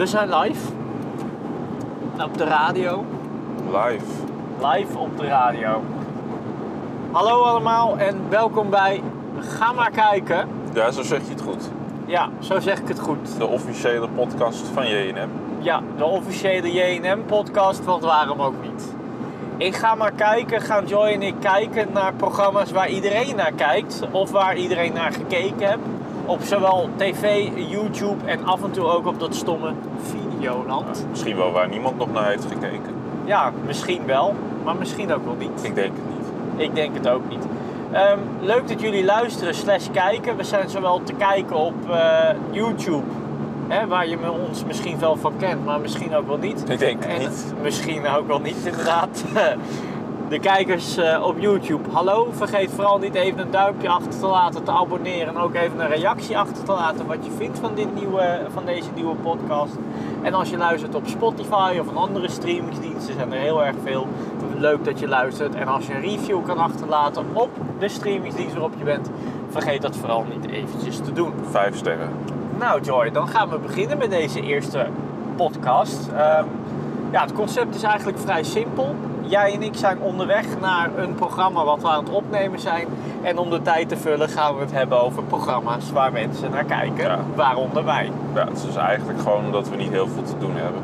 We zijn live. Op de radio. Live. Live op de radio. Hallo allemaal en welkom bij Ga maar kijken. Ja, zo zeg je het goed. Ja, zo zeg ik het goed. De officiële podcast van JNM. Ja, de officiële JNM-podcast, want waarom ook niet? Ik ga maar kijken, gaan Joy en ik kijken naar programma's waar iedereen naar kijkt. Of waar iedereen naar gekeken heeft. Op zowel tv, YouTube en af en toe ook op dat stomme Videoland. Misschien wel waar niemand nog naar heeft gekeken. Ja, misschien wel, maar misschien ook wel niet. Ik denk het niet. Ik denk het ook niet. Ehm, leuk dat jullie luisteren slash kijken. We zijn zowel te kijken op eh, YouTube, hè, waar je ons misschien wel van kent, maar misschien ook wel niet. Ik denk het En niet. misschien ook wel niet, inderdaad. De kijkers eh, op YouTube, hallo. Vergeet vooral niet even een duimpje achter te laten, te abonneren. En ook even een reactie achter te laten wat je vindt van, dit nieuwe, van deze nieuwe podcast. En als je luistert op Spotify of een andere streamingsdiensten, zijn er heel erg veel. Leuk dat je luistert. En als je een review kan achterlaten op de streamingsdienst waarop je bent, vergeet dat vooral niet eventjes te doen. Vijf sterren. Nou Joy, dan gaan we beginnen met deze eerste podcast. Ehm, ja, het concept is eigenlijk vrij simpel. Jij en ik zijn onderweg naar een programma wat we aan het opnemen zijn. En om de tijd te vullen gaan we het hebben over programma's waar mensen naar kijken. Ja. Waaronder wij. Ja, het is eigenlijk gewoon omdat we niet heel veel te doen hebben.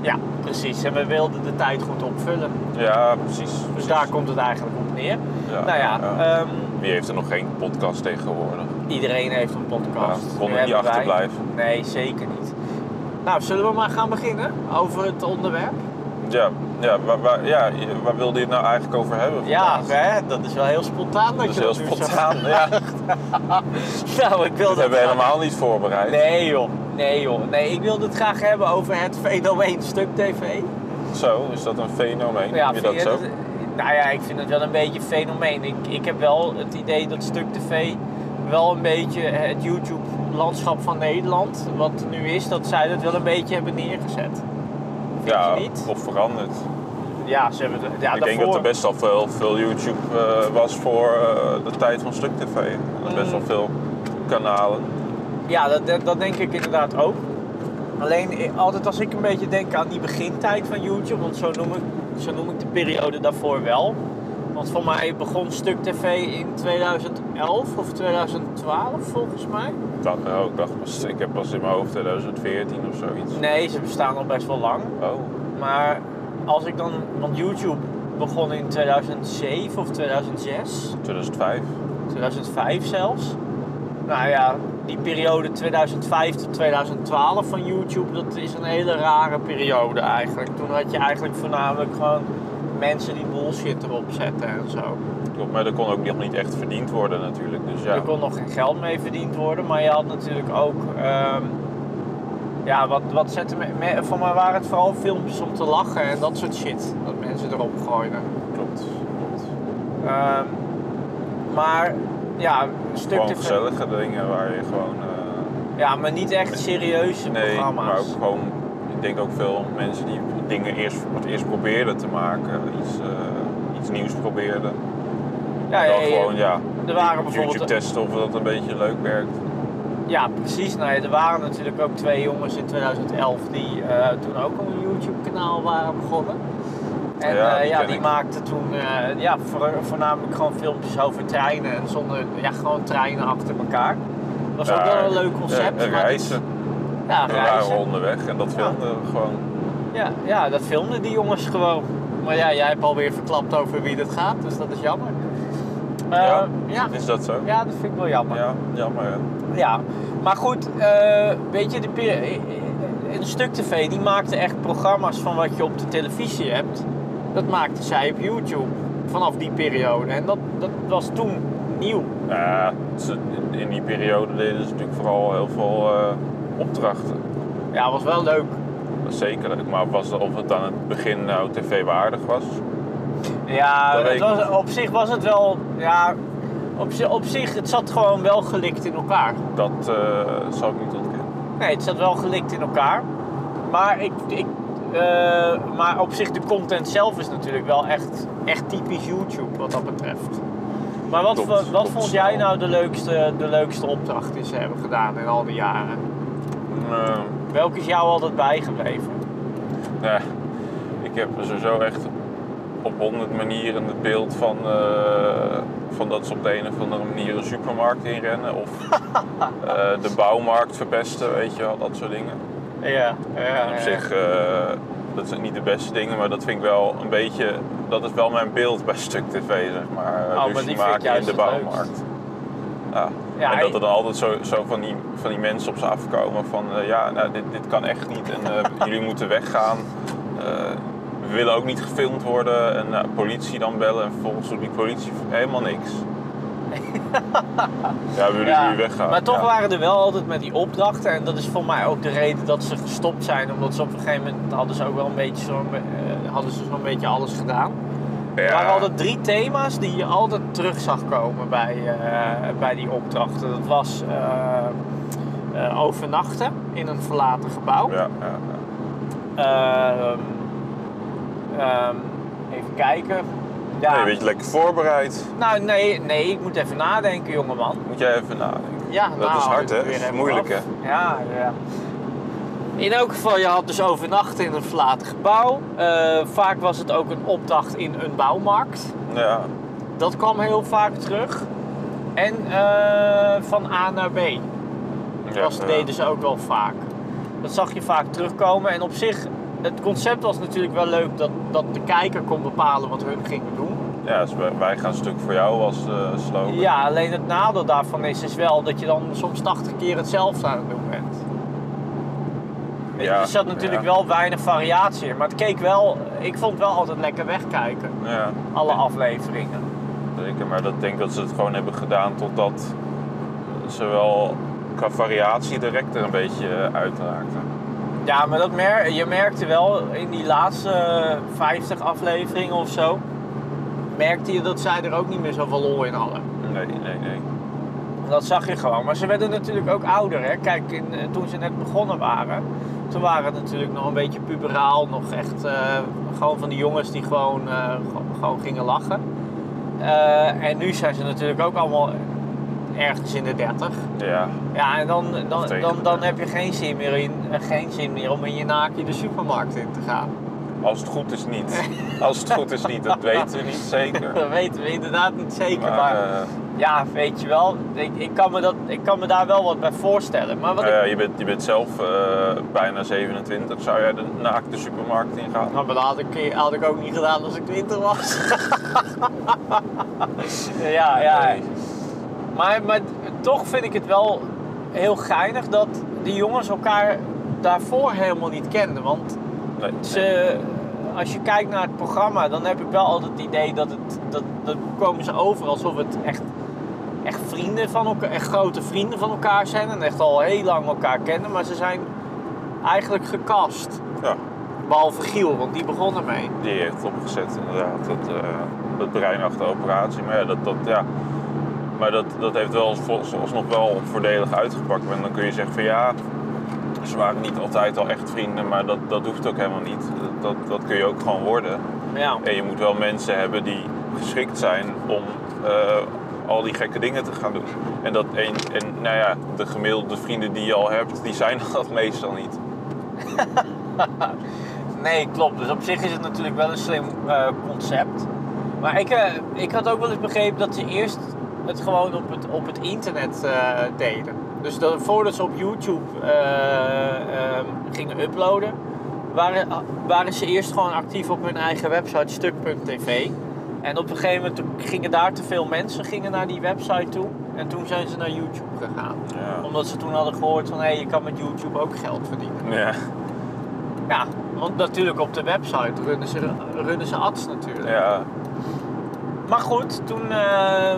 Ja, precies. En we wilden de tijd goed opvullen. Ja, precies. Dus precies. daar komt het eigenlijk op neer. Ja, nou ja, ja. ehm, Wie heeft er nog geen podcast tegenwoordig? iedereen heeft een podcast. Ja, kon er niet wij- achterblijven. Nee, zeker niet. Nou, zullen we maar gaan beginnen over het onderwerp? Ja, ja, waar, waar, ja, waar wilde je het nou eigenlijk over hebben? Ja, vandaag? hè, dat is wel heel spontaan dat, dat is je heel dat nu zegt. spontaan. Ja, nou, ik wil dat hebben we helemaal niet voorbereid. Nee joh, nee joh. Nee, ik wilde het graag hebben over het fenomeen Stuk TV. Zo, is dat een fenomeen? Ja, je dat zo? het- nou ja, ik vind het wel een beetje een fenomeen. Ik, ik heb wel het idee dat Stuk TV wel een beetje het YouTube-landschap van Nederland, wat nu is, dat zij dat wel een beetje hebben neergezet. Ja, niet? of veranderd. Ja, ze hebben. Ja, ik denk dat er best wel veel, veel YouTube eh, was voor eh, de tijd van Stuk TV. Was best wel Mm. veel kanalen. Ja, dat, dat, dat denk ik inderdaad ook. Alleen eh, altijd als ik een beetje denk aan die begintijd van YouTube, want zo noem ik, zo noem ik de periode daarvoor wel. Want voor mij begon Stuk TV in 2011 of 2012 volgens mij. Dat, oh, ik dacht, ik heb pas in mijn hoofd 2014 of zoiets. Nee, ze bestaan al best wel lang. Oh, Maar als ik dan, want YouTube begon in 2007 of 2006. 2005. 2005 zelfs. Nou ja, die periode 2005 tot 2012 van YouTube, dat is een hele rare periode eigenlijk. Toen had je eigenlijk voornamelijk gewoon mensen die bullshit erop zetten en zo. Klopt, maar er kon ook nog niet echt verdiend worden natuurlijk. Dus ja, Er kon nog geen geld mee verdiend worden, maar je had natuurlijk ook... ehm, ja, wat, wat zetten... me- me- Voor mij waren het vooral filmpjes om te lachen en dat soort shit. Dat mensen erop gooiden. klopt. klopt. Ehm, maar ja, een stuk Gewoon te gezellige dingen waar je gewoon... eh, Ja, maar niet echt serieuze nee, programma's. maar ook gewoon... Ik denk ook veel mensen die dingen eerst, voor het eerst probeerden te maken. Iets, eh, iets nieuws probeerden. ja, en dan ja, gewoon, ja, er waren bijvoorbeeld- YouTube testen of dat een beetje leuk werkt. ja, precies. Nou ja, er waren natuurlijk ook twee jongens in 2011 die eh, toen ook een YouTube-kanaal waren begonnen. En Ja, ja, die ja, die maakten toen ja, ja, voor, voornamelijk gewoon filmpjes over treinen en zonder, ja, gewoon treinen achter elkaar. Dat was ook wel een leuk concept. eh, maar reizen. Ja, We reizen. waren onderweg en dat filmden we gewoon. Ja, ja, dat filmden die jongens gewoon. Maar ja, jij hebt alweer verklapt over wie dat gaat, dus dat is jammer. Eh, ja, ja. is dat zo? Ja, dat vind ik wel jammer. Ja, jammer hè. Ja, maar goed, eh, weet je, de peri- een stuk tv die maakte echt programma's van wat je op de televisie hebt. Dat maakte zij op YouTube vanaf die periode. En dat, dat was toen nieuw. Ja, in die periode deden ze natuurlijk vooral heel veel eh, opdrachten. Ja, was wel leuk. Dat is zeker leuk, maar was, of het aan het begin nou tv-waardig was, Ja, het was, op zich was het wel, ja, op, op zich, het zat gewoon wel gelikt in elkaar. dat eh, zal ik niet ontkennen. Nee, het zat wel gelikt in elkaar. Maar, ik, ik, eh, maar op zich, de content zelf is natuurlijk wel echt, echt typisch YouTube wat dat betreft. Maar wat, wat vond jij nou de leukste, de leukste opdracht die ze hebben gedaan in al die jaren? Eh, Welke is jou altijd bijgebleven? Ja, ik heb sowieso echt op honderd manieren het beeld van, eh, van dat ze op de een of andere manier een supermarkt inrennen. Of eh, de bouwmarkt verpesten, weet je wel, dat soort dingen. Ja, ja, En op zich, eh, dat zijn niet de beste dingen, maar dat vind ik wel een beetje, dat is wel mijn beeld bij Stuk TV, zeg maar. Oh, maar die vind ik maken in juist de leukst. Ja. Ja, en dat er dan altijd zo, zo van, die, van die mensen op ze afkomen van, eh, ja, nou, dit, dit kan echt niet en eh, jullie moeten weggaan. Eh, we willen ook niet gefilmd worden en politie dan bellen en vervolgens doet die politie helemaal niks. ja, we willen jullie weggaan. Maar toch ja. waren er wel altijd met die opdrachten. En dat is voor mij ook de reden dat ze gestopt zijn. Omdat ze op een gegeven moment hadden ze ook wel een beetje zo'n hadden ze zo'n beetje alles gedaan. Er waren altijd drie thema's die je altijd terug zag komen bij, eh, bij die opdrachten. Dat was eh, eh, overnachten in een verlaten gebouw. Ja. Ehm, ehm, even kijken. Ja. Nee, weet je, lekker voorbereid. Nou, nee, nee, ik moet even nadenken, jongeman. Moet jij even nadenken. Ja, Dat nou, is hard, hè? Dat is moeilijk, hè? Ja, ja. In elk geval, je had dus overnachten in een verlaten gebouw. Eh, vaak was het ook een opdracht in een bouwmarkt. Ja, Dat kwam heel vaak terug. En eh, van A naar B. ja, Dat ja. deden ze ook wel vaak. Dat zag je vaak terugkomen. En op zich, het concept was natuurlijk wel leuk dat, dat de kijker kon bepalen wat hun gingen doen. Ja, dus wij- gaan stuk voor jou als eh slogan. Ja, alleen het nadeel daarvan is, is wel dat je dan soms 80 keer hetzelfde aan het doen Ja, er zat natuurlijk ja. wel weinig variatie in, maar het keek wel, ik vond het wel altijd lekker wegkijken, Ja, alle afleveringen. zeker. Maar dat denk ik dat ze het gewoon hebben gedaan totdat ze wel qua variatie direct er een beetje eh, uitraakten. Ja, maar dat mer je merkte wel in die laatste eh, 50 afleveringen of zo, merkte je dat zij er ook niet meer zoveel lol in hadden. Nee, nee, nee. Dat zag je gewoon. Maar ze werden natuurlijk ook ouder. Hè? Kijk, in, eh, toen ze net begonnen waren, toen waren het natuurlijk nog een beetje puberaal. Nog echt eh, gewoon van die jongens die gewoon, eh, gewoon- gingen lachen. Eh, en nu zijn ze natuurlijk ook allemaal ergens in de 30. Ja, Ja, en dan, dan, dan, dan 30. heb je geen zin, meer in, geen zin meer om in je naakje de supermarkt in te gaan. Als het goed is niet. Als het goed is niet, dat weten we niet zeker. Dat weten we inderdaad niet zeker. Maar, Maar eh, ja, weet je wel, ik, ik, kan me dat, ik kan me daar wel wat bij voorstellen. Maar wat nou ik je, bent, je bent zelf eh, bijna 27. Zou jij de, naakt de supermarkt ingaan? Nou, maar dat had ik, had ik ook niet gedaan als ik 20 was. ja, ja. Nee. Maar, maar toch vind ik het wel heel geinig dat die jongens elkaar daarvoor helemaal niet kenden. Want Nee. als je kijkt naar het programma, dan heb ik wel altijd het idee dat het. Dat, dat komen ze over alsof het echt, echt vrienden van elkaar, echt grote vrienden van elkaar zijn. En echt al heel lang elkaar kennen. Maar ze zijn eigenlijk gekast. Ja, Behalve Giel, want die begon ermee. die heeft opgezet inderdaad. Dat, eh, dat brein achter operatie. Maar ja, dat, dat, ja. Maar dat, dat heeft wel als- alsnog wel voordelig uitgepakt. En dan kun je zeggen van ja, ze waren niet altijd al echt vrienden, maar dat, dat hoeft ook helemaal niet. Dat, dat, kun je ook gewoon worden. Ja. En je moet wel mensen hebben die geschikt zijn om eh, al die gekke dingen te gaan doen. En, dat, en, en nou ja, de gemiddelde vrienden die je al hebt, die zijn dat meestal niet. Nee, klopt. Dus op zich is het natuurlijk wel een slim eh, concept. Maar ik, eh, ik had ook wel eens begrepen dat ze eerst het gewoon op het, op het internet deden. Dus dat, voordat ze op YouTube eh, ehm, gingen uploaden, waren, waren ze eerst gewoon actief op hun eigen website stuk.tv. En op een gegeven moment gingen daar te veel mensen gingen naar die website toe. En toen zijn ze naar YouTube gegaan. Ja. Omdat ze toen hadden gehoord van hé, je kan met YouTube ook geld verdienen. Ja, Ja, want natuurlijk op de website runnen ze, runnen ze ads natuurlijk. ja, Maar goed, toen, eh,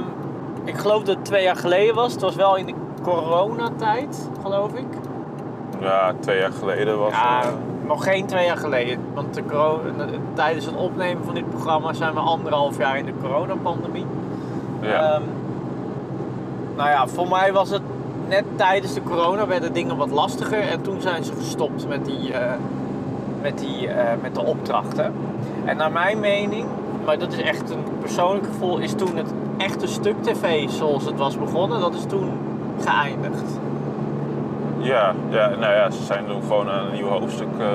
ik geloof dat het twee jaar geleden was. Het was wel in de coronatijd, geloof ik. ja, twee jaar geleden was Ja, nog geen twee jaar geleden. Want de tijdens het opnemen van dit programma zijn we anderhalf jaar in de coronapandemie. ja. Ehm, nou ja, voor mij was het net tijdens de corona werden dingen wat lastiger. En toen zijn ze gestopt met, die, eh, met, die, eh, met de opdrachten. En naar mijn mening, maar dat is echt een persoonlijk gevoel, is toen het echte stuk tv zoals het was begonnen, dat is toen geëindigd. Ja, ja, nou ja, ze zijn toen gewoon aan een nieuw hoofdstuk eh,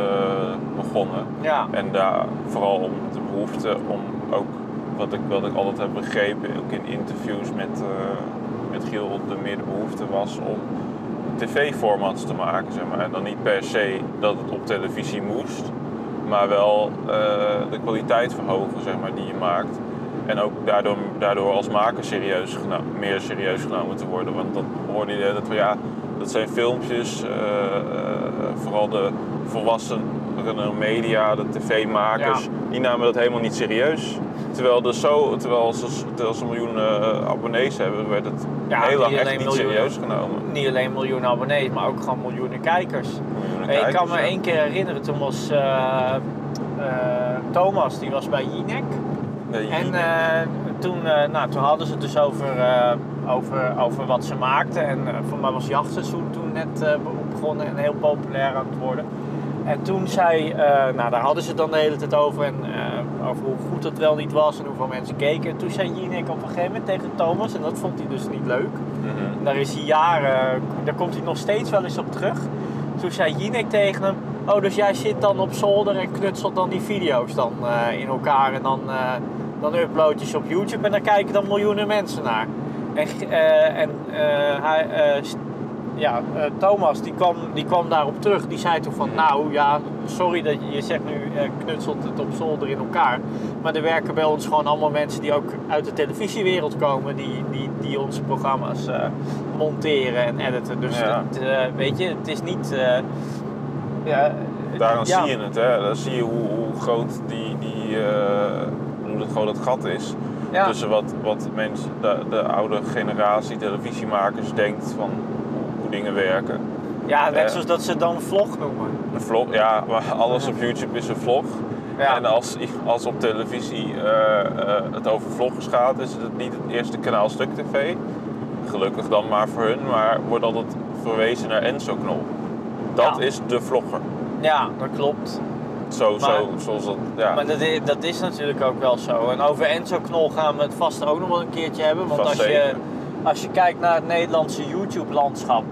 begonnen. Ja. En daar vooral om de behoefte om ook, wat ik, wat ik altijd heb begrepen, ook in interviews met, eh, met Giel, de meer de behoefte was om tv-formats te maken, zeg maar. En dan niet per se dat het op televisie moest, maar wel eh, de kwaliteit verhogen, zeg maar, die je maakt. En ook daardoor, daardoor als maker serieus meer serieus genomen te worden. Want dat hoorde je tijd van ja, dat zijn filmpjes, eh, eh, vooral de volwassenen media, de tv-makers, Ja. die namen dat helemaal niet serieus. Terwijl, er zo, terwijl, ze, terwijl ze miljoenen eh, abonnees hebben, werd het Ja, heel lang echt niet serieus genomen. Niet alleen miljoenen abonnees, maar ook gewoon miljoenen kijkers. Miljoenen ik kan me ja. één keer herinneren, toen was Thomas, die was bij Jinek. Nee, En eh, toen, eh, nou, toen hadden ze het dus over, eh, over, over wat ze maakten. En voor mij was jachtseizoen toen net begonnen en heel populair aan het worden. En toen zei, nou daar hadden ze het dan de hele tijd over. En over hoe goed het wel niet was en hoeveel mensen keken. En toen zei Jinek op een gegeven moment tegen Thomas, en dat vond hij dus niet leuk. Mhm. En daar is hij jaren, daar komt hij nog steeds wel eens op terug. Toen zei Jinek tegen hem, oh dus jij zit dan op zolder en knutselt dan die video's dan in elkaar en dan, dan upload je ze op YouTube en daar kijken dan miljoenen mensen naar. En, eh, en eh, hij, eh, ja, Thomas die kwam, die kwam daarop terug, die zei toen van nou ja, sorry dat je, je zegt nu knutselt het op zolder in elkaar. Maar er werken bij ons gewoon allemaal mensen die ook uit de televisiewereld komen, die, die, die onze programma's monteren en editen. Dus Ja. het, weet je, het is niet. ja, ja. zie je het, hè? Dan zie je hoe, hoe groot die, die hoe dat groot het gat is. Ja. Tussen wat, wat mensen, de, de oude generatie televisiemakers denkt van hoe dingen werken. Ja, net Eh. zoals dat ze dan vlog noemen. Een vlog, ja, maar alles op YouTube is een vlog. Ja. En als, als op televisie eh, eh, het over vloggers gaat, is het niet het eerste kanaal Stuk TV. Gelukkig dan maar voor hun, maar wordt altijd verwezen naar Enzo Knol. Dat Ja. is de vlogger. Ja, dat klopt. Zo, zo, Maar- zoals dat, ja. Maar dat is, dat is natuurlijk ook wel zo. En over Enzo Knol gaan we het vast ook nog wel een keertje hebben. Want Vast als je, als je kijkt naar het Nederlandse YouTube-landschap,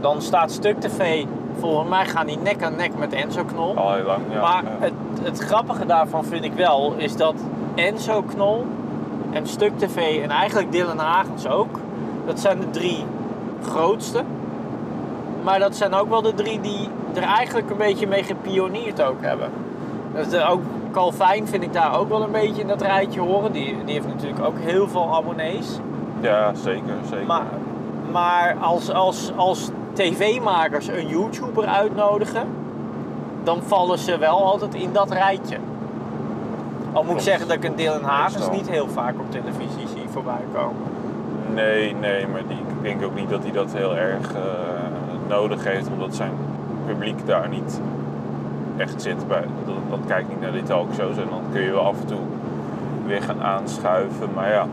dan staat Stuk TV, volgens mij gaan die nek aan nek met Enzo Knol. Al heel lang, ja. maar ja. het, het grappige daarvan vind ik wel, is dat Enzo Knol en Stuk TV en eigenlijk Dylan Hagens ook, dat zijn de drie grootste. Maar dat zijn ook wel de drie die er eigenlijk een beetje mee gepioneerd ook hebben. Dat is ook Calvijn vind ik daar ook wel een beetje in dat rijtje horen. Die, die heeft natuurlijk ook heel veel abonnees. Ja, zeker, zeker. Maar, maar als, als, als tv-makers een YouTuber uitnodigen, dan vallen ze wel altijd in dat rijtje. Al moet ik zeggen dat ik een Dylan Hagens niet heel vaak op televisie zie voorbij komen. Nee, nee, maar die, ik denk ook niet dat hij dat heel erg eh, nodig heeft, omdat zijn publiek daar niet echt zit. Bij, dat, dat kijkt niet naar die talkshows en dan kun je wel af en toe weer gaan aanschuiven. Maar ja,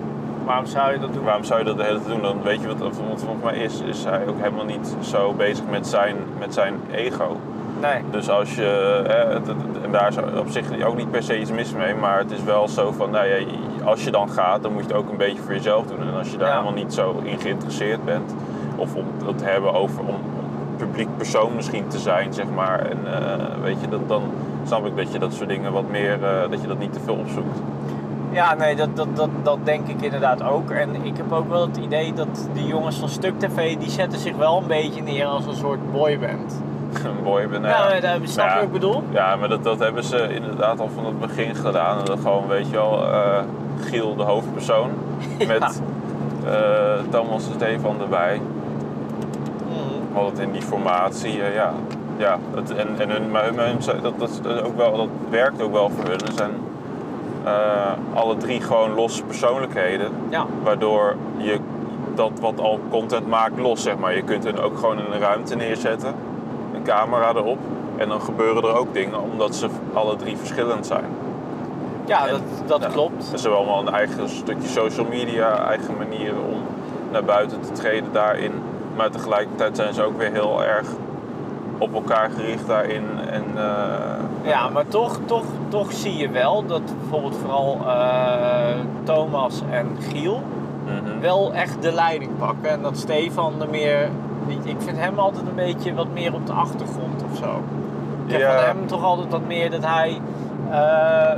Waarom zou je dat doen? waarom zou je dat de hele tijd doen? Dan weet je wat, want volgens mij is, is hij ook helemaal niet zo bezig met zijn, met zijn ego. Nee. Dus als je, hè, het- het- en daar is op zich ook niet per se iets mis mee, maar het is wel zo van, nou ja, als je dan gaat, dan moet je het ook een beetje voor jezelf doen. En als je daar Ja. helemaal niet zo in geïnteresseerd bent, of om het te hebben over om publiek persoon misschien te zijn, zeg maar, en eh, weet je, dat, dan snap ik dat je dat soort dingen wat meer, eh, dat je dat niet te veel opzoekt. Ja, nee, dat, dat, dat, dat denk ik inderdaad ook. En ik heb ook wel het idee dat die jongens van Stuk TV, die zetten zich wel een beetje neer als een soort boyband. Een boy ben, Ja, maar daar- snap je ja. ik bedoel? Ja, maar dat, dat hebben ze inderdaad al van het begin gedaan. En dat gewoon, weet je wel, eh, Giel de hoofdpersoon. Met eh, Thomas en Stefan erbij. Altijd in die formatie, eh, ja. ja het, en, en hun, maar hun, hun zijn- dat, dat, is ook wel, dat werkt ook wel voor hun. Ze zijn eh, alle drie gewoon losse persoonlijkheden. Ja. Waardoor je dat wat al content maakt los, zeg maar. Je kunt hen ook gewoon in een ruimte neerzetten. Een camera erop. En dan gebeuren er ook dingen, omdat ze alle drie verschillend zijn. Ja, En- dat, dat klopt. Ze hebben allemaal een eigen stukje social media, eigen manieren om naar buiten te treden daarin. Maar tegelijkertijd zijn ze ook weer heel erg op elkaar gericht daarin. En, eh, Ja, maar toch, toch, toch zie je wel dat bijvoorbeeld vooral eh, Thomas en Giel mhm. wel echt de leiding pakken. En dat Stefan er meer niet, ik vind hem altijd een beetje wat meer op de achtergrond of zo. Ik heb Ja. van hem toch altijd wat meer dat hij eh,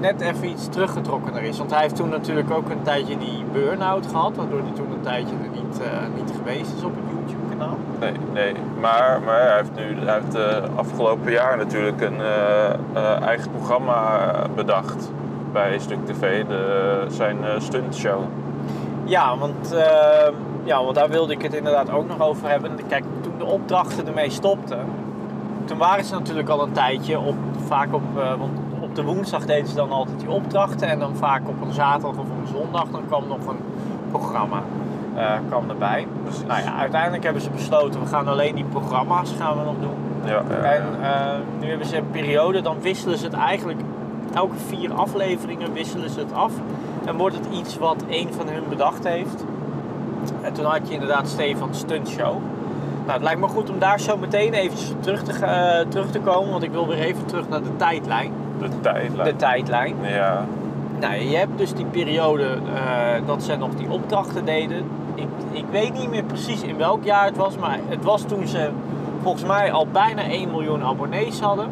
net even iets teruggetrokkener is. Want hij heeft toen natuurlijk ook een tijdje die burn-out gehad, waardoor hij toen een tijdje er niet, eh, niet geweest is op het YouTube-kanaal. Nee, nee. Maar, maar hij heeft nu hij heeft, eh, afgelopen jaar natuurlijk een eh, eigen programma bedacht bij Stuk TV, de, zijn stuntshow. Ja, want, eh, ja, want daar wilde ik het inderdaad ook nog over hebben. Kijk, toen de opdrachten ermee stopten, toen waren ze natuurlijk al een tijdje op, vaak op, want op de woensdag deden ze dan altijd die opdrachten en dan vaak op een zaterdag of een zondag dan kwam nog een programma eh, kwam erbij. Precies. Nou ja, uiteindelijk hebben ze besloten, we gaan alleen die programma's gaan we nog doen. Ja, ja, En eh, nu hebben ze een periode, dan wisselen ze het eigenlijk elke vier afleveringen wisselen ze het af. En wordt het iets wat één van hun bedacht heeft. En toen had je inderdaad Stefan Stunt Show. Nou, het lijkt me goed om daar zo meteen eventjes op terug te, eh, terug te komen, want ik wil weer even terug naar de tijdlijn. De tijdlijn. De tijdlijn. Ja, Nou, je hebt dus die periode eh, dat ze nog die opdrachten deden. Ik, ik weet niet meer precies in welk jaar het was, maar het was toen ze volgens mij al bijna 1 miljoen abonnees hadden.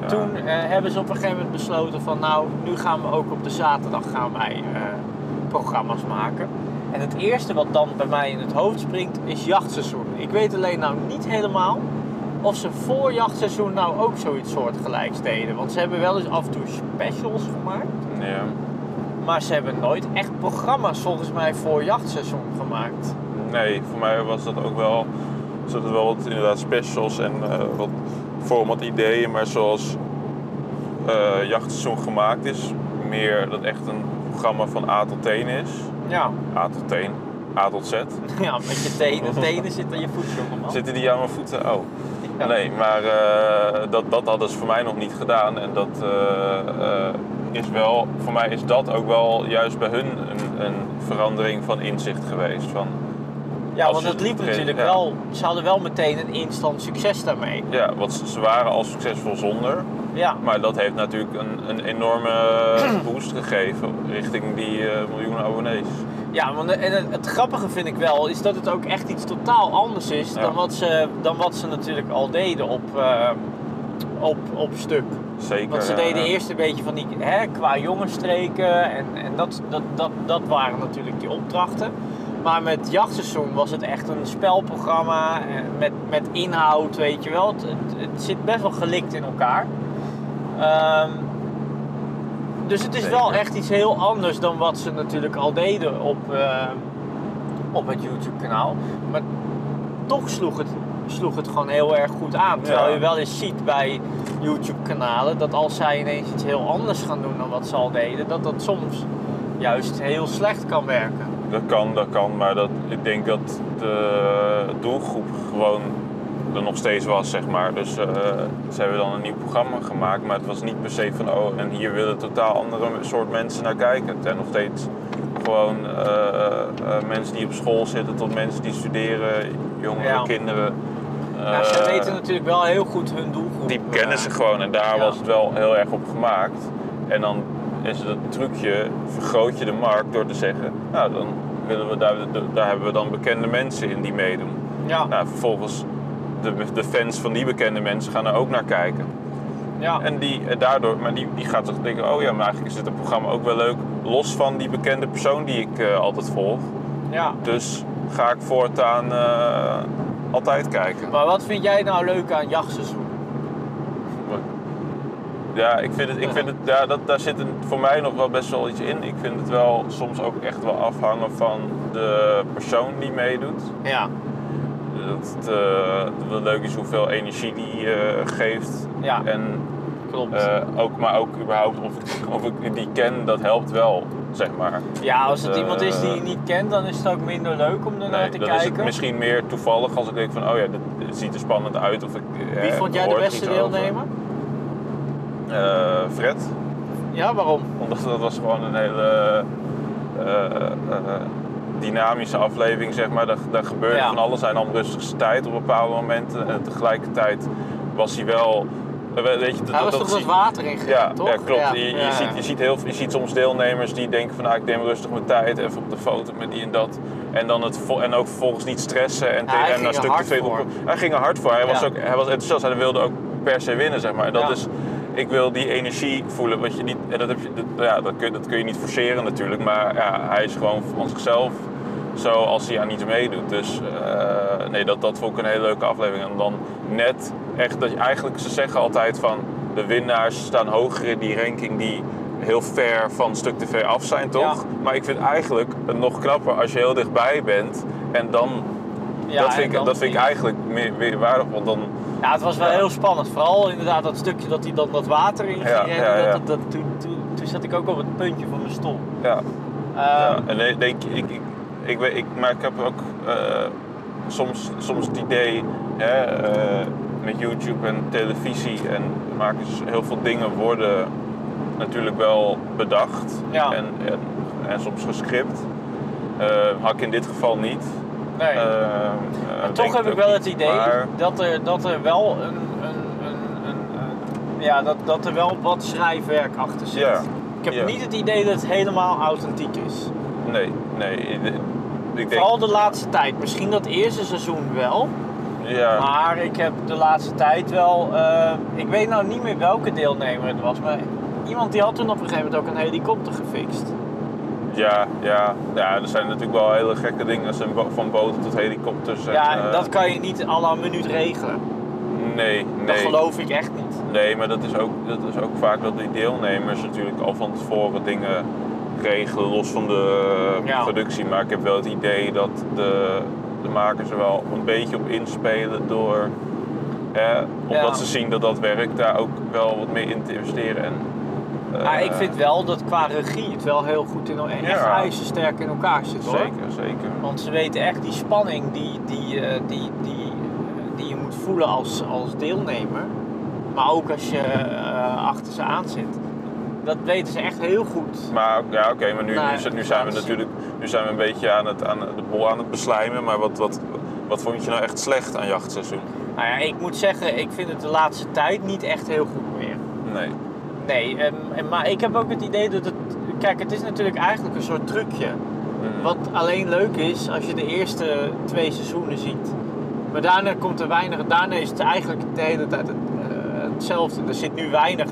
ja. Toen eh, hebben ze op een gegeven moment besloten van nou, nu gaan we ook op de zaterdag gaan wij eh, programma's maken. En het eerste wat dan bij mij in het hoofd springt is jachtseizoen. Ik weet alleen nou niet helemaal of ze voor jachtseizoen nou ook zoiets soortgelijks deden. Want ze hebben wel eens af en toe specials gemaakt. Ja. Maar ze hebben nooit echt programma's volgens mij voor jachtseizoen gemaakt. Nee, voor mij was dat ook wel. Zat er wel wat inderdaad specials en eh, wat format ideeën, maar zoals eh jachtseizoen gemaakt is, meer dat echt een programma van A tot teen is. Ja, A tot teen, A tot Z. ja met je tenen, tenen zitten aan je voeten, man. Zitten die aan mijn voeten? Oh. Ja. Nee, maar eh, dat, dat hadden ze voor mij nog niet gedaan. En dat eh, eh, is wel, voor mij is dat ook wel juist bij hun een, een verandering van inzicht geweest. Van, Ja, want het liep natuurlijk ja. wel. Ze hadden wel meteen een instant succes daarmee. ja, want ze, waren al succesvol zonder. Ja, Maar dat heeft natuurlijk een, een enorme boost gegeven richting die miljoenen abonnees. Ja want en het, het grappige vind ik wel is dat het ook echt iets totaal anders is Ja. dan, wat ze, dan wat ze natuurlijk al deden op, eh, op, op stuk. Zeker. Want ze deden ja. eerst een beetje van die hè, qua jongensstreken en, en dat, dat, dat, dat waren natuurlijk die opdrachten. Maar met jachtseizoen was het echt een spelprogramma eh, met, met inhoud, weet je wel. Het, het, het zit best wel gelikt in elkaar. Ehm, dus het is wel echt iets heel anders dan wat ze natuurlijk al deden op, eh, op het YouTube-kanaal. Maar toch sloeg het, sloeg het gewoon heel erg goed aan. Terwijl Ja. je wel eens ziet bij YouTube-kanalen dat als zij ineens iets heel anders gaan doen dan wat ze al deden, dat dat soms juist heel slecht kan werken. Dat kan, dat kan, maar dat, ik denk dat de doelgroep gewoon er nog steeds was, zeg maar. Dus eh, ze hebben dan een nieuw programma gemaakt, maar het was niet per se van, oh, en hier willen totaal andere soort mensen naar kijken. Het zijn nog steeds gewoon eh, eh, mensen die op school zitten tot mensen die studeren, jongere Ja. kinderen. Ja, ze weten natuurlijk wel heel goed hun doelgroep. die kennen ze gewoon en daar Ja. was het wel heel erg op gemaakt. En dan is het het trucje, vergroot je de markt door te zeggen, nou dan willen we daar, daar hebben we dan bekende mensen in die meedoen. Ja, Nou, vervolgens de, de fans van die bekende mensen gaan er ook naar kijken. ja. En die, eh, daardoor, maar die, die gaat toch denken, oh ja, maar eigenlijk is dit een programma ook wel leuk, los van die bekende persoon die ik eh, altijd volg. ja. Dus ga ik voortaan eh, altijd kijken. Maar wat vind jij nou leuk aan jachtseizoen? Ja, ik vind het, ik vind het ja, dat, daar zit een, voor mij nog wel best wel iets in. Ik vind het wel soms ook echt wel afhangen van de persoon die meedoet. Ja, Dat het eh, wel leuk is hoeveel energie die eh, geeft. ja, En klopt. eh, ook, maar ook überhaupt of ik, of ik die ken, dat helpt wel, zeg maar. ja, als het dat, iemand is die je niet kent, dan is het ook minder leuk om ernaar Nee, te dan is het kijken. misschien meer toevallig als ik denk van, oh ja, dit, dit ziet er spannend uit. Of ik, Wie vond jij de beste deelnemer? Eh, Fred. Ja, waarom? Omdat dat was gewoon een hele eh, dynamische aflevering, zeg maar. Daar, daar gebeurde Ja. van alles aan de rustigste tijd op bepaalde momenten. En tegelijkertijd was hij wel we- weet je, dat, Hij was dat toch dat water ingegaan, Ja, toch? ja klopt. Ja, je. Ziet, je, ziet heel, je ziet soms deelnemers die denken van nou, ik neem rustig mijn tijd, even op de foto met die en dat. En, dan het, en ook vervolgens niet stressen en, Ja, hij en ging een stuk te veel op. Hij ging er hard voor. Hij was, ook, hij was enthousiast. Hij wilde ook per se winnen, zeg maar. En dat is, ik wil die energie voelen. Wat je niet, en dat, heb je, dat, ja, dat, kun, dat kun je niet forceren natuurlijk. Maar ja, hij is gewoon van zichzelf zo als hij aan iets meedoet. Dus eh, nee, dat, dat vond ik een hele leuke aflevering. En dan net echt dat je eigenlijk, ze zeggen altijd van de winnaars staan hoger in die ranking die heel ver van stuk tv af zijn, toch? Ja. Maar ik vind eigenlijk het nog knapper als je heel dichtbij bent en dan. Ja, dat vind, ik, dat vind ik eigenlijk meer, meer waardevol. Want dan, Ja, het was wel Ja. heel spannend. Vooral inderdaad dat stukje dat hij dan dat water in ging Ja, ja, ja. Dat, dat, toen, toen, toen zat ik ook op het puntje van mijn stoel. ja, ja. En denk, ik, ik, ik, weet- ik, maar ik heb ook eh, soms, soms het idee hè, eh, met YouTube en televisie en maken heel veel dingen worden natuurlijk wel bedacht Ja. en, en, en soms gescript. Eh, had ik in dit geval niet. Nee. Eh, eh, Maar denk toch heb ik wel het idee maar- dat, er, dat er wel een, een, een, een, ja, dat, dat er wel wat schrijfwerk achter zit. Ja. Ik heb Ja. niet het idee dat het helemaal authentiek is. Nee, nee. Ik denk, Vooral de laatste tijd. Misschien dat eerste seizoen wel. ja, Maar ik heb de laatste tijd wel. eh, ik weet nou niet meer welke deelnemer het was. Maar iemand die had toen op een gegeven moment ook een helikopter gefixt. Ja, ja, ja, er zijn natuurlijk wel hele gekke dingen, van boten tot helikopters. En, ja, en eh, dat kan je niet la minuut regelen. Nee, Dat nee. geloof ik echt niet. Nee, maar dat is, ook, dat is ook vaak dat die deelnemers natuurlijk al van tevoren dingen regelen, los van de eh, Ja. productie. Maar ik heb wel het idee dat de, de makers er wel een beetje op inspelen door, hè, omdat Ja. ze zien dat dat werkt, daar ook wel wat meer in te investeren. En, eh, Maar ik vind wel dat qua regie het wel heel goed in echt Ja. ijzersterk in elkaar zit hoor. Zeker, zeker. Want ze weten echt die spanning die, die, eh, die, die, eh, die je moet voelen als, als deelnemer. Maar ook als je eh, achter ze aan zit. Dat weten ze echt heel goed. Maar ja, oké, maar nu, Nou, nu, nu zijn we natuurlijk nu zijn we een beetje aan het, aan de bol aan het beslijmen. Maar wat, wat, wat vond je nou echt slecht aan jachtseizoen? Nou ja, ik moet zeggen, ik vind het de laatste tijd niet echt heel goed meer. Nee. Nee, en, en, maar ik heb ook het idee dat het... Kijk, het is natuurlijk eigenlijk een soort trucje. Mm. Wat alleen leuk is als je de eerste twee seizoenen ziet. Maar daarna komt er weinig. Daarna is het eigenlijk de hele tijd het, eh, hetzelfde. Er zit nu weinig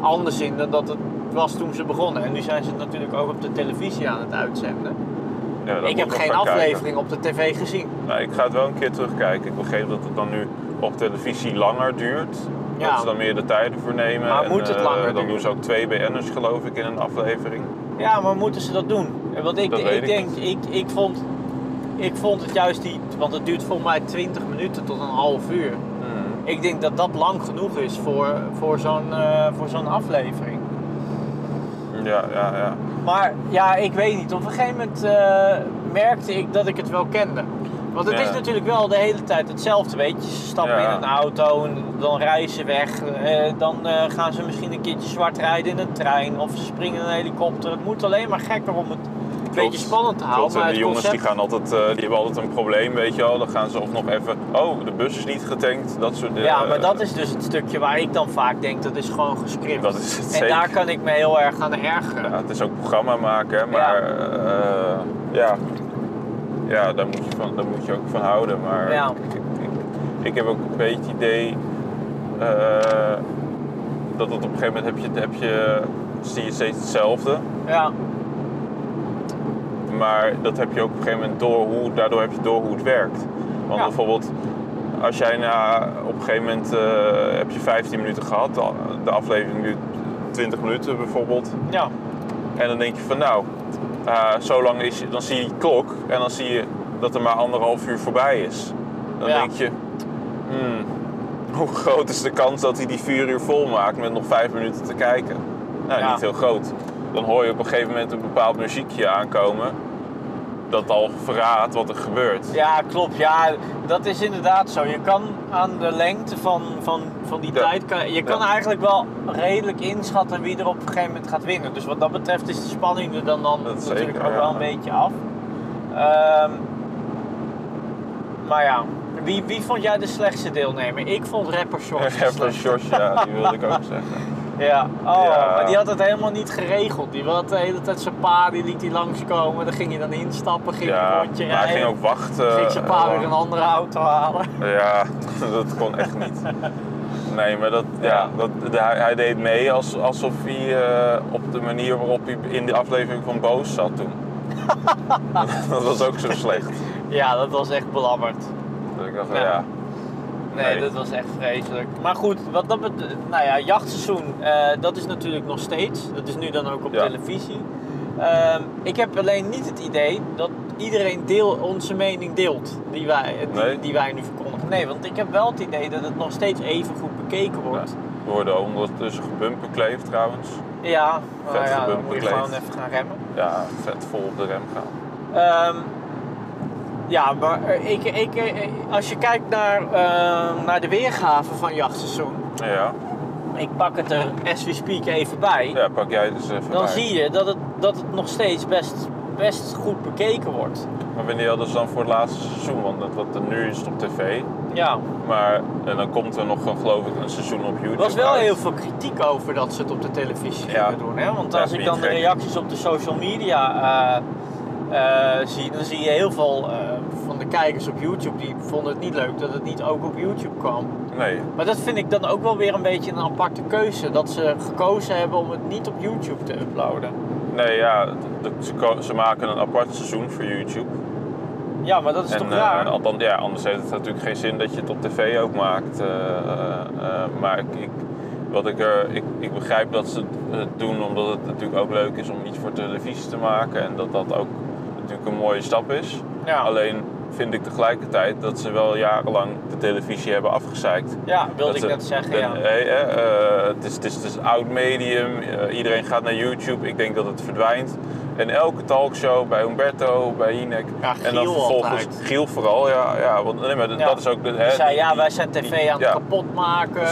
anders in dan dat het was toen ze begonnen. En nu zijn ze het natuurlijk ook op de televisie aan het uitzenden. Ja, ik heb geen kijken. aflevering op de tv gezien. Nou, ik ga het wel een keer terugkijken. Ik begreep dat het dan nu op televisie langer duurt. Ja. Dat ze dan meer de tijden voor nemen. Maar En, moet het eh, langer Dan doen ze ook twee BN'ers geloof ik in een aflevering. Ja, maar moeten ze dat doen? Want ik, Dat ik ik denk, ik, ik, vond, ik vond het juist die. Want het duurt volgens mij 20 minuten tot een half uur. Ik denk dat dat lang genoeg is voor, voor zo'n eh, voor zo'n aflevering. Ja, ja, ja. Maar ja, ik weet niet. Op een gegeven moment eh, merkte ik dat ik het wel kende. Want het Ja. is natuurlijk wel de hele tijd hetzelfde, weet je. Ze stappen Ja. in een auto en dan rijden ze weg. Eh, dan eh, gaan ze misschien een keertje zwart rijden in een trein. Of ze springen in een helikopter. Het moet alleen maar gekker om het een beetje spannend te houden. Klopt, maar het jongens die gaan altijd, eh, die hebben altijd een probleem, weet je wel. Dan gaan ze of nog even, oh, de bus is niet getankt, dat soort dingen. Ja, maar dat is dus het stukje waar ik dan vaak denk dat is gewoon gescript. Dat is het en zeker. daar kan ik me heel erg aan ergeren. Ja, het is ook programma maken, maar eh, ja, ja daar, moet je van, daar moet je ook van houden. Maar Ja. ik, ik, ik heb ook een beetje het idee eh, dat het op een gegeven moment heb je, heb je, zie je steeds hetzelfde. Ja, Maar dat heb je ook op een gegeven moment door hoe, daardoor heb je door hoe het werkt. Want Ja. bijvoorbeeld, als jij na, op een gegeven moment eh, heb je 15 minuten gehad, de- de aflevering duurt 20 minuten bijvoorbeeld. ja. En dan denk je van nou, eh, zo lang is, dan zie je die klok en dan zie je dat er maar anderhalf uur voorbij is. Dan Ja. denk je, hmm, hoe groot is de kans dat hij die vier uur vol maakt met nog vijf minuten te kijken? Nou, Ja. niet heel groot. Dan hoor je op een gegeven moment een bepaald muziekje aankomen dat al verraadt wat er gebeurt. Ja, klopt. Ja, dat is inderdaad zo. Je kan aan de lengte van, van, van die Ja. tijd, kan, je kan Ja. eigenlijk wel redelijk inschatten wie er op een gegeven moment gaat winnen. Dus wat dat betreft is de spanning er dan, dan natuurlijk zeker, ook ja. wel een beetje af. Ehm, maar ja, Wie, wie vond jij de slechtste deelnemer? Ik vond rapper Short. de Rapper ja, die wilde ik ook zeggen. Ja, oh, Ja. maar die had het helemaal niet geregeld. Die had de hele tijd zijn pa, die liet hij langskomen. Dan ging hij dan instappen, ging Ja, een rondje maar hij ging ook wachten. ging zijn pa eh, weer een andere auto halen. Ja, dat kon echt niet. Nee, maar dat, ja. Ja. dat, hij, hij deed mee als, alsof hij eh, op de manier waarop hij in de aflevering van Boos zat toen. dat was ook zo slecht. Ja, dat was echt belabberd. Dat ik dacht, Ja. ja. Nee, Nee. dat was echt vreselijk. Maar goed, wat dat bet- nou ja, jachtseizoen, eh, dat is natuurlijk nog steeds. Dat is nu dan ook op Ja. televisie. Ehm, ik heb alleen niet het idee dat iedereen deel, onze mening deelt die wij, die, Nee. die wij nu verkondigen. Nee, want ik heb wel het idee dat het nog steeds even goed bekeken wordt. We worden ondertussen gebumperkleefd trouwens. Ja, nou Vet ja, dan moet je gewoon even gaan remmen. Ja, vet vol op de rem gaan. Ehm, ja, maar eh, ik, ik, eh, als je kijkt naar, ehm, naar de weergave van jachtseizoen, Ja, ik pak het er as we speak even bij, ja pak jij dus even dan bij. zie je dat het, dat het nog steeds best, best goed bekeken wordt. Maar wanneer hadden ze dan voor het laatste seizoen? Want dat- wat er nu is op tv. Ja, Maar en dan komt er nog geloof ik een seizoen op YouTube er was wel uit. heel veel kritiek over dat ze het op de televisie Ja. gingen doen. Hè? Want Ja, als ik dan de reacties op de social media eh, eh, zie, dan zie je heel veel eh, de kijkers op YouTube die vonden het niet leuk dat het niet ook op YouTube kwam. Nee, Maar dat vind ik dan ook wel weer een beetje een aparte keuze. Dat ze gekozen hebben om het niet op YouTube te uploaden. nee ja, ze, ze maken een apart seizoen voor YouTube. Ja, maar dat is toch En, raar? eh, althans, ja, anders heeft het natuurlijk geen zin dat je het op tv ook maakt. eh, eh, eh, maar ik, ik, wat ik, er, ik, ik begrijp dat ze het doen omdat het natuurlijk ook leuk is om iets voor televisie te maken. En dat dat ook natuurlijk een mooie stap is. ja. Alleen vind ik tegelijkertijd dat ze wel jarenlang de televisie hebben afgezeikt. ja, wilde Dat ik net zeggen, en, ja. eh, het, is, het, is, het is een oud medium, eh, iedereen gaat naar YouTube. Ik denk dat het verdwijnt. En elke talkshow bij Humberto, bij Hinek. Ja, en dan vervolgens altijd. Giel vooral, ja. ja want nee, maar dat- Ja. dat is ook. De, hè, Die zei, die- ja, wij zijn tv die- aan het ja. kapot maken.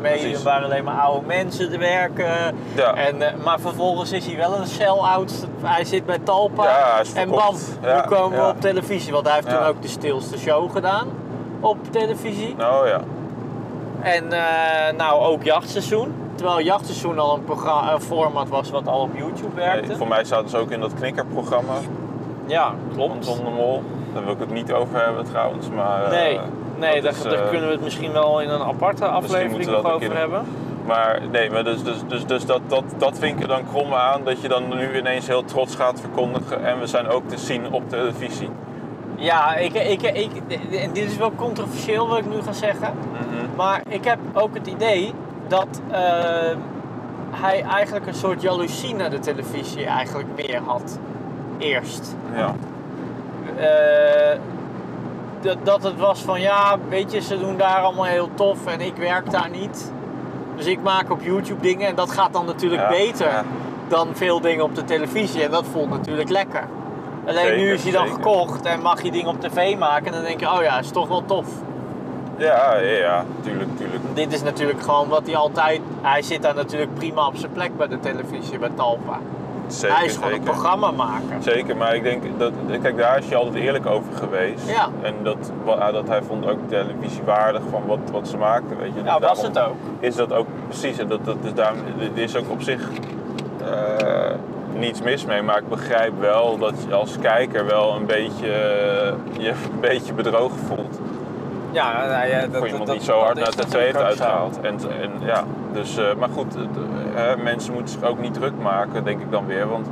Precies, waar alleen maar oude mensen te werken. Ja. En, eh, maar vervolgens is hij wel een sell-out. Hij zit bij Talpa. Ja, hij is en bam, nu komen we op televisie. Want hij heeft Ja. toen ook de stilste show gedaan op televisie. Nou ja. En eh, nou ook jachtseizoen. Terwijl jachtseizoen al een, programma, een format was wat al op YouTube werkte. Nee, voor mij zaten ze ook in dat knikkerprogramma Ja, klopt. Ton de Mol. Daar wil ik het niet over hebben trouwens. Maar, eh, Nee, nee dat daar, is, daar eh, kunnen we het misschien wel in een aparte aflevering nog over keer hebben. Maar nee, maar dus, dus, dus, dus dat, dat, dat vind ik er dan krom aan. Dat je dan nu ineens heel trots gaat verkondigen. En we zijn ook te zien op televisie. Ja, ik, ik, ik, en dit is wel controversieel wat ik nu ga zeggen. Maar ik heb ook het idee dat eh, hij eigenlijk een soort jaloezie naar de televisie eigenlijk meer had. Eerst. Ja. Eh, dat, dat het was van ja, weet je, ze doen daar allemaal heel tof en ik werk daar niet. Dus ik maak op YouTube dingen en dat gaat dan natuurlijk Ja, beter ja. dan veel dingen op de televisie en dat voelt natuurlijk lekker. Alleen nu is hij dan zeker. gekocht en mag je dingen op tv maken en dan denk je, oh ja, is toch wel tof. Ja, ja, ja, tuurlijk, tuurlijk. Dit is natuurlijk gewoon wat hij altijd, hij zit daar natuurlijk prima op zijn plek bij de televisie, bij Talpa. Zeker, hij is gewoon een programma maken. Zeker, maar ik denk dat, kijk, daar is hij altijd eerlijk over geweest. Ja. En dat, wa- dat hij vond ook televisie waardig van wat, wat ze maakten, weet je. Ja, was Daarom het ook. Is dat ook, precies, en dat, dat is daarom, er is ook op zich eh, niets mis mee, maar ik begrijp wel dat je als kijker wel een beetje, eh, je een beetje bedrogen voelt. Ja, nou ja, dat, voor iemand dat- die zo hard naar de zo. uitgehaald. En, en, ja, dus, eh, maar goed, eh, hè, mensen moeten zich ook niet druk maken, denk ik dan weer. Want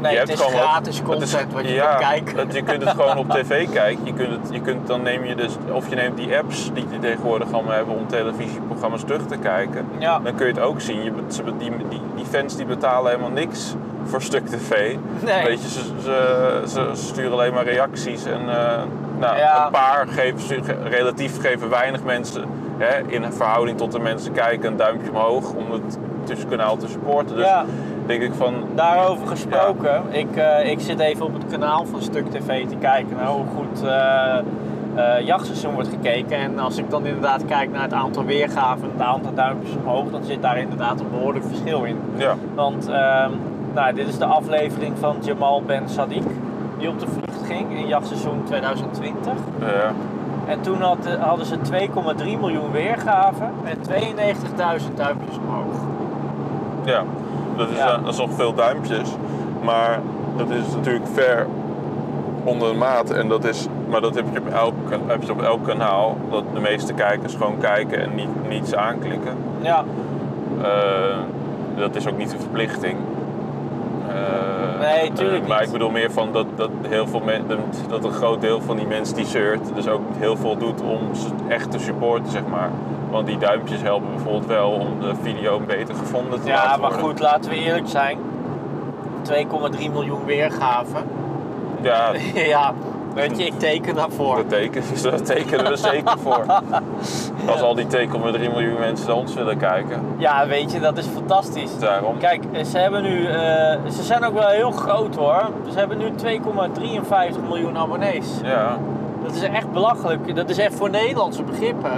Nee, je het hebt is gewoon wat- gratis het content wat je ja, kunt kijken. het- je kunt het gewoon op tv kijken. Je kunt het, je kunt, dan neem je dus, of je neemt die apps die je tegenwoordig allemaal hebben om televisieprogramma's terug te kijken. Ja. Dan kun je het ook zien. Je, die, die, die fans die betalen helemaal niks voor stuk tv. Nee. Weet je, ze, ze, ze sturen alleen maar reacties. En eh, nou, Ja. een paar geven, relatief geven weinig mensen hè, in verhouding tot de mensen kijken een duimpje omhoog om het tussenkanaal te supporten. Dus Ja. denk ik van, Daarover gesproken, ik, eh, ik zit even op het kanaal van Stuk TV te kijken naar hoe goed eh, jachtseizoen wordt gekeken. En als ik dan inderdaad kijk naar het aantal weergaven en het aantal duimpjes omhoog, dan zit daar inderdaad een behoorlijk verschil in. ja, Want ehm, nou, dit is de aflevering van Jamal Ben Sadiq, die op de ging in jachtseizoen 2020. ja. En toen had, hadden ze 2,3 miljoen weergaven en 92.000 duimpjes omhoog. Ja, dat is, Ja. eh, dat is nog veel duimpjes. Maar dat is natuurlijk ver onder de maat. En dat is, maar dat heb je, op elk, heb je op elk kanaal. Dat de meeste kijkers gewoon kijken en niet, niets aanklikken. Ja, Eh, dat is ook niet een verplichting. Eh, Nee, tuurlijk maar niet. ik bedoel meer van dat, dat, heel veel men, dat een groot deel van die mensen die shirt dus ook heel veel doet om ze echt te supporten, zeg maar. Want die duimpjes helpen bijvoorbeeld wel om de video beter gevonden te ja laten maar worden. goed, laten we eerlijk zijn. 2,3 miljoen weergaven. Ja, ja, weet je, ik teken daarvoor. dat tekenen, dat tekenen we zeker voor. Als al die 2,3 miljoen mensen naar ons willen kijken. Ja, weet je, dat is fantastisch. Daarom. Kijk, ze hebben nu, eh, ze zijn ook wel heel groot hoor. Ze hebben nu 2,53 miljoen abonnees. Ja, Dat is echt belachelijk. Dat is echt voor Nederlandse begrippen.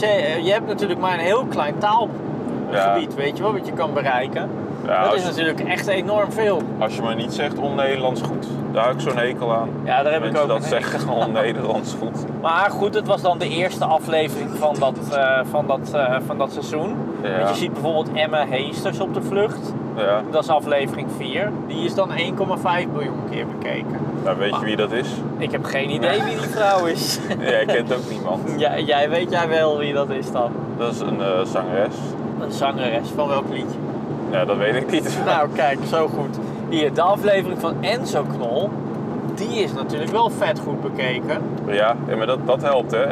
Eh, Je hebt natuurlijk maar een heel klein taalgebied, weet je wel, wat je kan bereiken. Ja dat is natuurlijk echt enorm veel. als je maar niet zegt on-Nederlands goed. Daar heb ik zo'n hekel aan. Ja, daar heb ik ook dat zeggen on-Nederlands goed. Maar goed, het was dan de eerste aflevering van dat, eh, van dat, eh, van dat seizoen. Ja. Want je ziet bijvoorbeeld Emma Heesters op de vlucht. Ja, Dat is aflevering 4. Die is dan 1,5 miljoen keer bekeken. nou weet je wie dat is? Ik heb geen idee wie die vrouw is. Jij kent ook niemand. ja, jij weet jij wel wie dat is dan? Dat is een eh, zangeres. Een zangeres van welk liedje? Ja, dat weet ik niet. Nou, kijk, zo goed. Hier, de aflevering van Enzo Knol. Die is natuurlijk wel vet goed bekeken. Ja, ja, maar dat, dat helpt hè.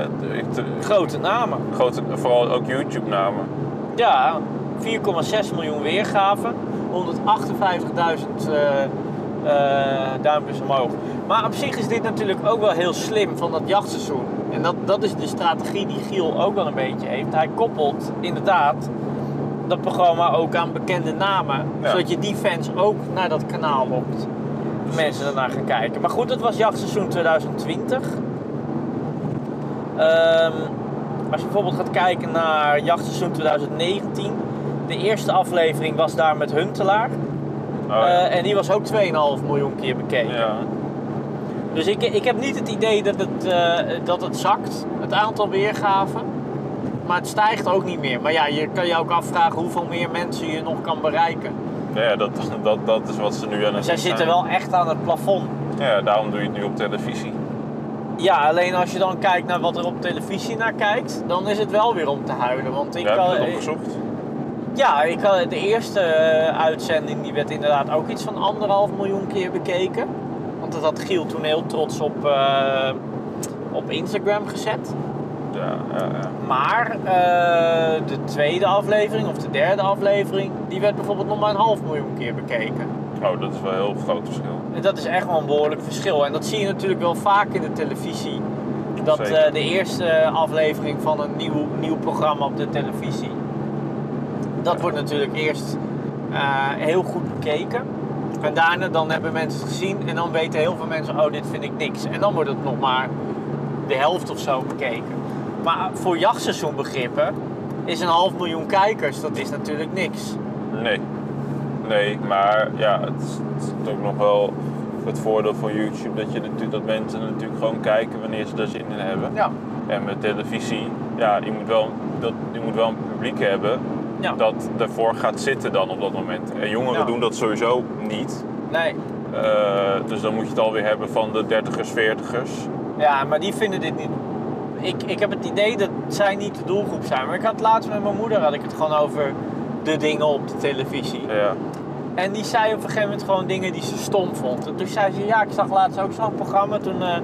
Grote namen. grote, vooral ook YouTube-namen. Ja, 4,6 miljoen weergaven. 158.000 eh, eh, duimpjes omhoog. Maar op zich is dit natuurlijk ook wel heel slim van dat jachtseizoen. En dat, dat is de strategie die Giel ook wel een beetje heeft. Hij koppelt inderdaad dat programma ook aan bekende namen. Ja. Zodat je die fans ook naar dat kanaal lokt. Mensen ernaar gaan kijken. Maar goed, het was jachtseizoen 2020. Ehm, als je bijvoorbeeld gaat kijken naar jachtseizoen 2019. De eerste aflevering was daar met Huntelaar. Oh, ja. Eh, en die was ook 2,5 miljoen keer bekeken. ja. Dus ik, ik heb niet het idee dat het, eh, dat het zakt, het aantal weergaven. Maar het stijgt ook niet meer. Maar ja, je kan je ook afvragen hoeveel meer mensen je nog kan bereiken. Ja, dat, dat, dat is wat ze nu aan het Zij zitten wel echt aan het plafond. Ja, daarom doe je het nu op televisie. Ja, alleen als je dan kijkt naar wat er op televisie naar kijkt, dan is het wel weer om te huilen. Want ik Ja, heb je dat opgezocht? Ja, ik had de eerste eh, uitzending die werd inderdaad ook iets van anderhalf miljoen keer bekeken. Want dat had Giel toen heel trots op, eh, op Instagram gezet. Maar eh, de tweede aflevering of de derde aflevering, die werd bijvoorbeeld nog maar een half miljoen keer bekeken. Oh, dat is wel een heel groot verschil. En dat is echt wel een behoorlijk verschil. En dat zie je natuurlijk wel vaak in de televisie. Dat eh, de eerste aflevering van een nieuw, nieuw programma op de televisie, dat wordt natuurlijk eerst eh, heel goed bekeken. En daarna dan hebben mensen het gezien en dan weten heel veel mensen, oh dit vind ik niks. En dan wordt het nog maar de helft of zo bekeken. Maar voor jachtseizoenbegrippen is een half miljoen kijkers, dat is natuurlijk niks. Nee. Nee, maar ja, het is, het is ook nog wel het voordeel van YouTube dat, je natuurlijk, dat mensen natuurlijk gewoon kijken wanneer ze er zin in hebben. Ja, En met televisie, ja, je moet wel, dat, je moet wel een publiek hebben ja. dat ervoor gaat zitten dan op dat moment. En jongeren Ja. doen dat sowieso niet. nee. Eh, dus dan moet je het alweer hebben van de 30ers, 40ers. Ja, maar die vinden dit niet. Ik, ik heb het idee dat zij niet de doelgroep zijn. Maar ik had laatst met mijn moeder had ik het gewoon over de dingen op de televisie. Ja. En die zei op een gegeven moment gewoon dingen die ze stom vond. En toen zei ze, ja, ik zag laatst ook zo'n programma. Toen eh,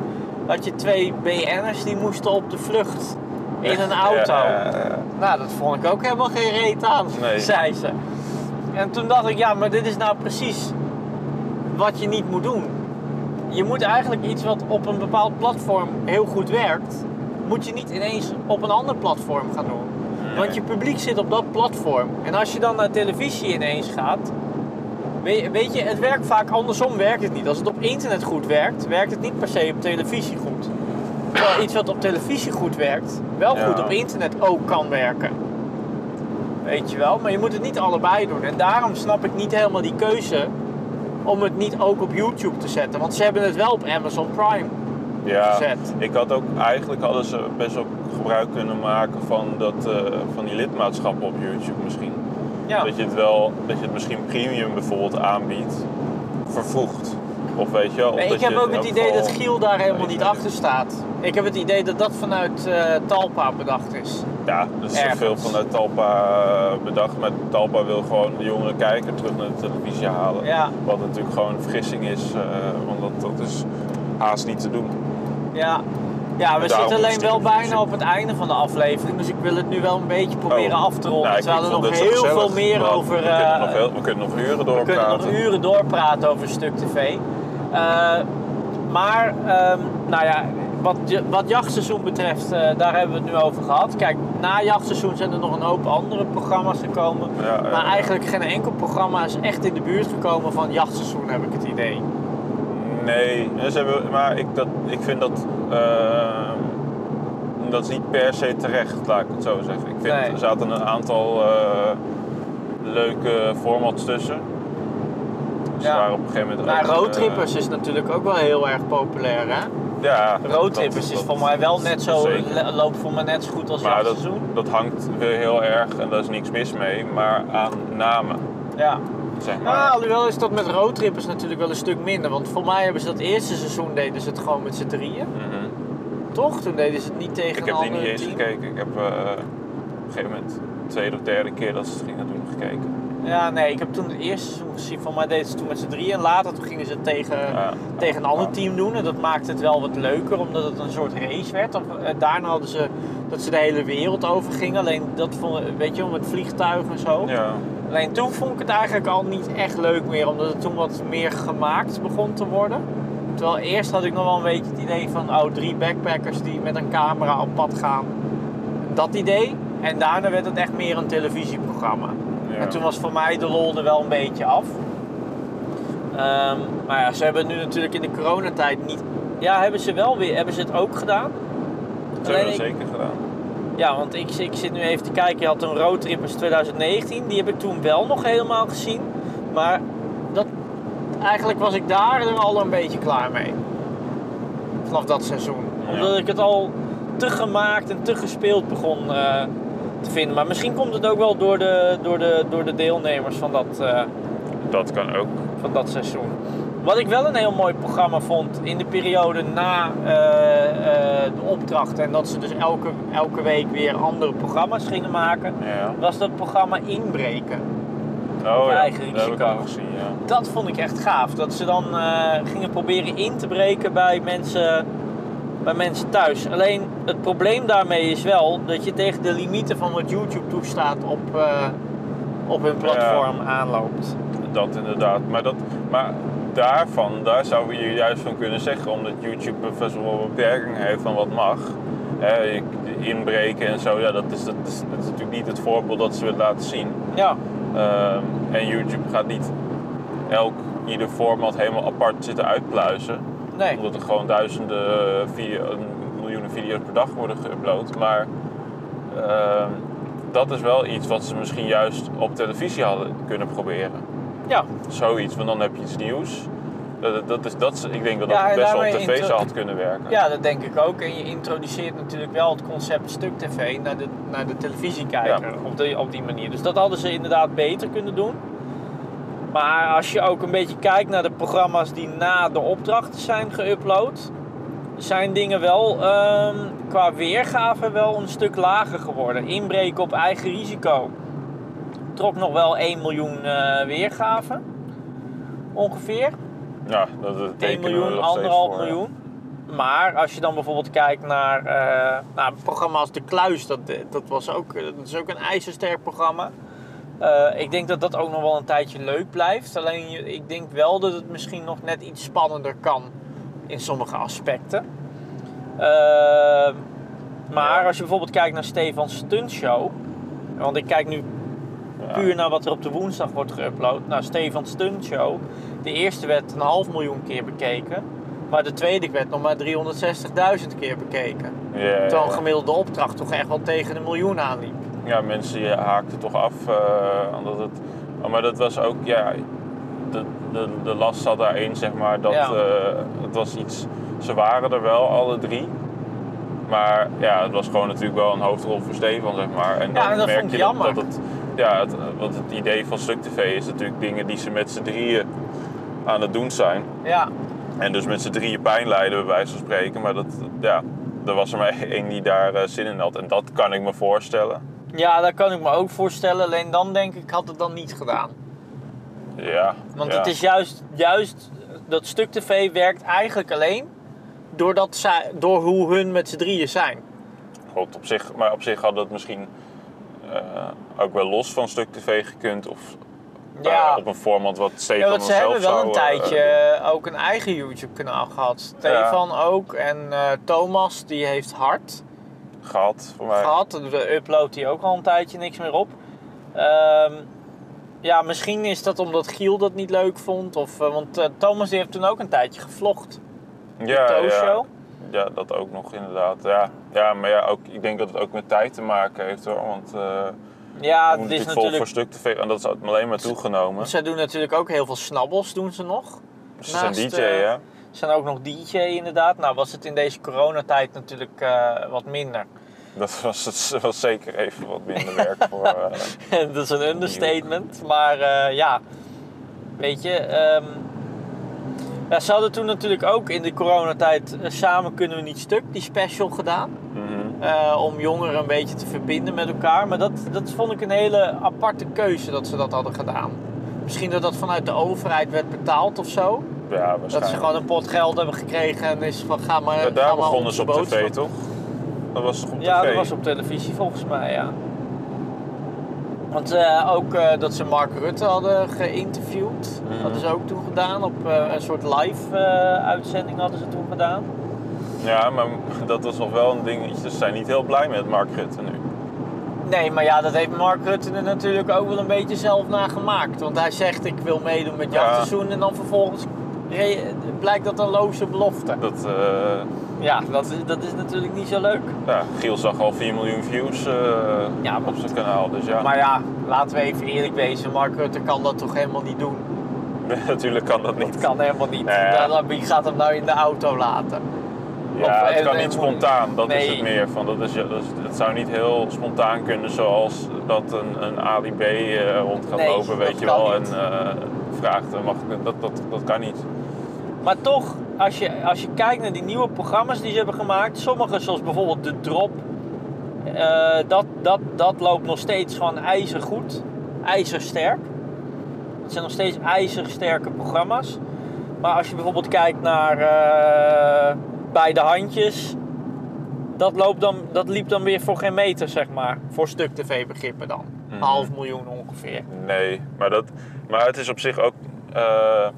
had je twee BN'ers die moesten op de vlucht in een auto. Ja, ja, ja. Nou, dat vond ik ook helemaal geen reet aan, Nee. zei ze. En toen dacht ik, ja, maar dit is nou precies wat je niet moet doen. Je moet eigenlijk iets wat op een bepaald platform heel goed werkt, moet je niet ineens op een ander platform gaan doen. Want je publiek zit op dat platform. En als je dan naar televisie ineens gaat, weet, weet je, het werkt vaak andersom, werkt het niet. Als het op internet goed werkt, werkt het niet per se op televisie goed. Terwijl iets wat op televisie goed werkt, wel Ja. goed op internet ook kan werken. Weet je wel, maar je moet het niet allebei doen. En daarom snap ik niet helemaal die keuze om het niet ook op YouTube te zetten. Want ze hebben het wel op Amazon Prime. Ja, gezet. ik had ook, eigenlijk hadden ze best wel gebruik kunnen maken van, dat, eh, van die lidmaatschappen op YouTube misschien. Ja. Dat je het wel, dat je het misschien premium bijvoorbeeld aanbiedt, vervoegd. Of weet je wel. of Nee, dat ik heb je ook het idee dat Giel daar helemaal niet achter staat. Ik heb het idee dat dat vanuit eh, Talpa bedacht is. Ja, er is veel vanuit Talpa eh, bedacht. Maar Talpa wil gewoon de jongere kijker terug naar de televisie halen. Ja. Wat natuurlijk gewoon een vergissing is, eh, want dat, dat is haast niet te doen. Ja, ja we zitten alleen wel bijna op het einde van de aflevering. Dus ik wil het nu wel een beetje proberen Oh. af te ronden. Nou, ik er nog heel gezellig, veel meer over... We kunnen, eh, nog heel, we kunnen nog uren we kunnen doorpraten. nog uren doorpraten over een stuk tv. Eh, maar, ehm, nou ja, wat, wat jachtseizoen betreft, eh, daar hebben we het nu over gehad. Kijk, na jachtseizoen zijn er nog een hoop andere programma's gekomen. Ja, maar ja. eigenlijk geen enkel programma is echt in de buurt gekomen van jachtseizoen, heb ik het idee. Nee, ze hebben, maar ik, dat, ik vind dat. eh, dat is niet per se terecht, laat ik het zo zeggen. Ik vind, Nee. er zaten een aantal eh, leuke formats tussen. Dus Ja. op een gegeven moment. Maar ook, eh, Roadtrippers is natuurlijk ook wel heel erg populair, hè? ja, Roadtrippers is voor mij wel net zo, zeker. loopt voor mij net zo goed als Maar dat, jachtseizoen. dat hangt weer heel erg, en daar is niks mis mee, maar aan namen. Ja. Zeg maar. Nou, alhoewel is dat met roadtrippers natuurlijk wel een stuk minder. Want voor mij hebben ze dat eerste seizoen deden ze het gewoon met z'n drieën. Mhm. Toch? Toen deden ze het niet tegen Ik heb die niet eens team. gekeken. Ik heb eh, op een gegeven moment de tweede of derde keer dat ze het gingen doen gekeken. Ja, nee, ik heb toen het eerste seizoen gezien. Voor mij deden ze het toen met z'n drieën. En later toen gingen ze het tegen, Ja. tegen een ander Ja. team doen. En dat maakte het wel wat leuker, omdat het een soort race werd. Of, eh, daarna hadden ze dat ze de hele wereld over gingen. Alleen dat vond weet je wel, met vliegtuigen en zo. Ja. Alleen toen vond ik het eigenlijk al niet echt leuk meer, omdat het toen wat meer gemaakt begon te worden. Terwijl eerst had ik nog wel een beetje het idee van, oh, drie backpackers die met een camera op pad gaan. Dat idee. En daarna werd het echt meer een televisieprogramma. Ja. En toen was voor mij de lol er wel een beetje af. Ehm, maar ja, ze hebben nu natuurlijk in de coronatijd niet... Ja, hebben ze wel weer, hebben ze het ook gedaan? Dat hebben zeker gedaan. Ja, want ik, ik zit nu even te kijken. Je had een Roadtrippers 2019. Die heb ik toen wel nog helemaal gezien. Maar dat, eigenlijk was ik daar er al een beetje klaar mee. Vanaf dat seizoen. Omdat ik het al te gemaakt en te gespeeld begon eh, te vinden. Maar misschien komt het ook wel door de, door de, door de deelnemers van dat, eh, Dat kan ook. van dat seizoen. Wat ik wel een heel mooi programma vond in de periode na eh, eh, de opdracht en dat ze dus elke, elke week weer andere programma's gingen maken, Ja. was dat programma Inbreken. Oh ja, eigen dat heb ik risico. gezien, ja. Dat vond ik echt gaaf. Dat ze dan eh, gingen proberen in te breken bij mensen, bij mensen thuis. Alleen het probleem daarmee is wel dat je tegen de limieten van wat YouTube toestaat op, op hun platform aanloopt. Dat inderdaad. Maar, dat, maar daarvan, daar zou je juist van kunnen zeggen, omdat YouTube best wel een beperking heeft van wat mag. Inbreken en zo, ja, dat is, dat, is, dat is natuurlijk niet het voorbeeld dat ze willen laten zien. Ja, Ehm, en YouTube gaat niet elk, ieder format helemaal apart zitten uitpluizen. nee. Omdat er gewoon duizenden eh, video, miljoenen video's per dag worden geüpload. Maar ehm, dat is wel iets wat ze misschien juist op televisie hadden kunnen proberen. Ja, Zoiets, want dan heb je iets nieuws. Dat, dat is, dat ik denk dat Ja, dat best wel op tv zou had kunnen werken. Ja, dat denk ik ook. En je introduceert natuurlijk wel het concept stuk tv naar de, naar de televisiekijker Ja. op, die, op die manier. Dus dat hadden ze inderdaad beter kunnen doen. Maar als je ook een beetje kijkt naar de programma's die na de opdrachten zijn geüpload, zijn dingen wel ehm, qua weergave wel een stuk lager geworden. Inbreken op eigen risico trok nog wel 1 miljoen eh weergaven. Ongeveer. Ja, dat, dat 1 tekenen we miljoen, anderhalf ja. miljoen. Maar als je dan bijvoorbeeld kijkt naar, eh naar een programma als De Kluis, dat, dat, was ook, dat is ook een ijzersterk programma. Eh, ik denk dat dat ook nog wel een tijdje leuk blijft. Alleen ik denk wel dat het misschien nog net iets spannender kan in sommige aspecten. Maar Ja. als je bijvoorbeeld kijkt naar Stefan Stuntshow. Want ik kijk nu Ja. puur naar wat er op de woensdag wordt geüpload. Nou, Stefan Stunt Show. De eerste werd een half miljoen keer bekeken. Maar de tweede werd nog maar 360.000 keer bekeken. Ja, ja, Terwijl een gemiddelde opdracht toch echt wel tegen de miljoen aanliep. ja, mensen haakten toch af. eh, omdat het, oh, maar dat was ook, ja, de, de, de last zat daarin, zeg maar. Dat eh, het was iets ze waren er wel, alle drie. Maar ja, het was gewoon natuurlijk wel een hoofdrol voor Stefan, zeg maar. En dan Ja, en dat merk je dat, jammer. dat het... Ja, het, want het idee van Stuk TV is natuurlijk dingen die ze met z'n drieën aan het doen zijn. Ja, En dus met z'n drieën pijn lijden, bij wijze van spreken. Maar dat, ja, er was er maar één die daar eh, zin in had. En dat kan ik me voorstellen. ja, dat kan ik me ook voorstellen. Alleen dan denk ik, had het dan niet gedaan. Ja. Want ja. het is juist, juist dat stuk tv werkt eigenlijk alleen doordat zij, door hoe hun met z'n drieën zijn. God, op zich, maar op zich had het misschien ook wel los van Stuk TV gekund. Of eh, Ja. op een format wat Stefan Ja, want ze hebben wel zou, een eh, tijdje eh, ook een eigen YouTube kanaal gehad. Stefan ook en eh, Thomas die heeft hard gehad voor mij. gehad. De upload die ook al een tijdje niks meer op. Ehm, ja, misschien is dat omdat Giel dat niet leuk vond. Of, eh, want eh, Thomas die heeft toen ook een tijdje gevlogd. Ja, de ja, Tooshow. Ja, dat ook nog inderdaad. Ja, ja maar ja, ook, ik denk dat het ook met tijd te maken heeft hoor. Want eh Ja, het is vol voor natuurlijk... Stuk TV en dat is alleen maar toegenomen. Zij doen natuurlijk ook heel veel snabbels, doen ze nog. Ze zijn DJ, eh, hè? Ze zijn ook nog DJ inderdaad. Nou was het in deze coronatijd natuurlijk eh, wat minder. Dat was, het was zeker even wat minder werk voor. dat is een understatement. Maar ja, weet je. ehm, ja, ze hadden toen natuurlijk ook in de coronatijd eh, Samen Kunnen We Niet Stuk, die special gedaan. mhm. eh, om jongeren een beetje te verbinden met elkaar. Maar dat, dat vond ik een hele aparte keuze dat ze dat hadden gedaan. Misschien dat dat vanuit de overheid werd betaald of zo. Ja, Dat ze gewoon een pot geld hebben gekregen en is van ga maar. Ja, daar begonnen ze op tv, toch? Dat was toch op Ja, tv? dat was op televisie volgens mij, ja. Want eh, ook eh, dat ze Mark Rutte hadden geïnterviewd. Mhm. hadden ze ook toen gedaan. Op eh, een soort live uitzending hadden ze toen gedaan. Ja, maar dat was nog wel een dingetje. Ze zijn niet heel blij met Mark Rutte nu. Nee, maar ja, dat heeft Mark Rutte er natuurlijk ook wel een beetje zelf naar gemaakt. Want hij zegt ik wil meedoen met Ja. jachtseizoen en dan vervolgens blijkt dat een loze belofte. Dat, Ja, dat is, dat is natuurlijk niet zo leuk. ja, Giel zag al 4 miljoen views eh, Ja, op zijn kanaal. Dus ja, Maar ja, laten we even eerlijk wezen. Mark Rutte kan dat toch helemaal niet doen? natuurlijk kan dat niet. Dat kan helemaal niet. Ja. Dan- Wie gaat hem nou in de auto laten? Ja, Of- het en- kan en niet spontaan, dat is het meer. Van, dat is, dat is, het zou niet heel spontaan kunnen zoals dat een, een Ali B eh, rond gaat Nee, lopen, weet je wel. niet. En eh, vraagt, eh, mag dat, dat, dat kan niet. Maar toch, als je, als je kijkt naar die nieuwe programma's die ze hebben gemaakt, sommige zoals bijvoorbeeld De Drop, eh, dat, dat, dat loopt nog steeds gewoon ijzergoed, ijzersterk. Het zijn nog steeds ijzersterke programma's. Maar als je bijvoorbeeld kijkt naar Bij de Handjes, dat, loopt dan, dat liep dan weer voor geen meter, zeg maar. Voor stuk tv-begrippen dan. Mhm. half miljoen ongeveer. Nee, maar, dat, maar het is op zich ook eh,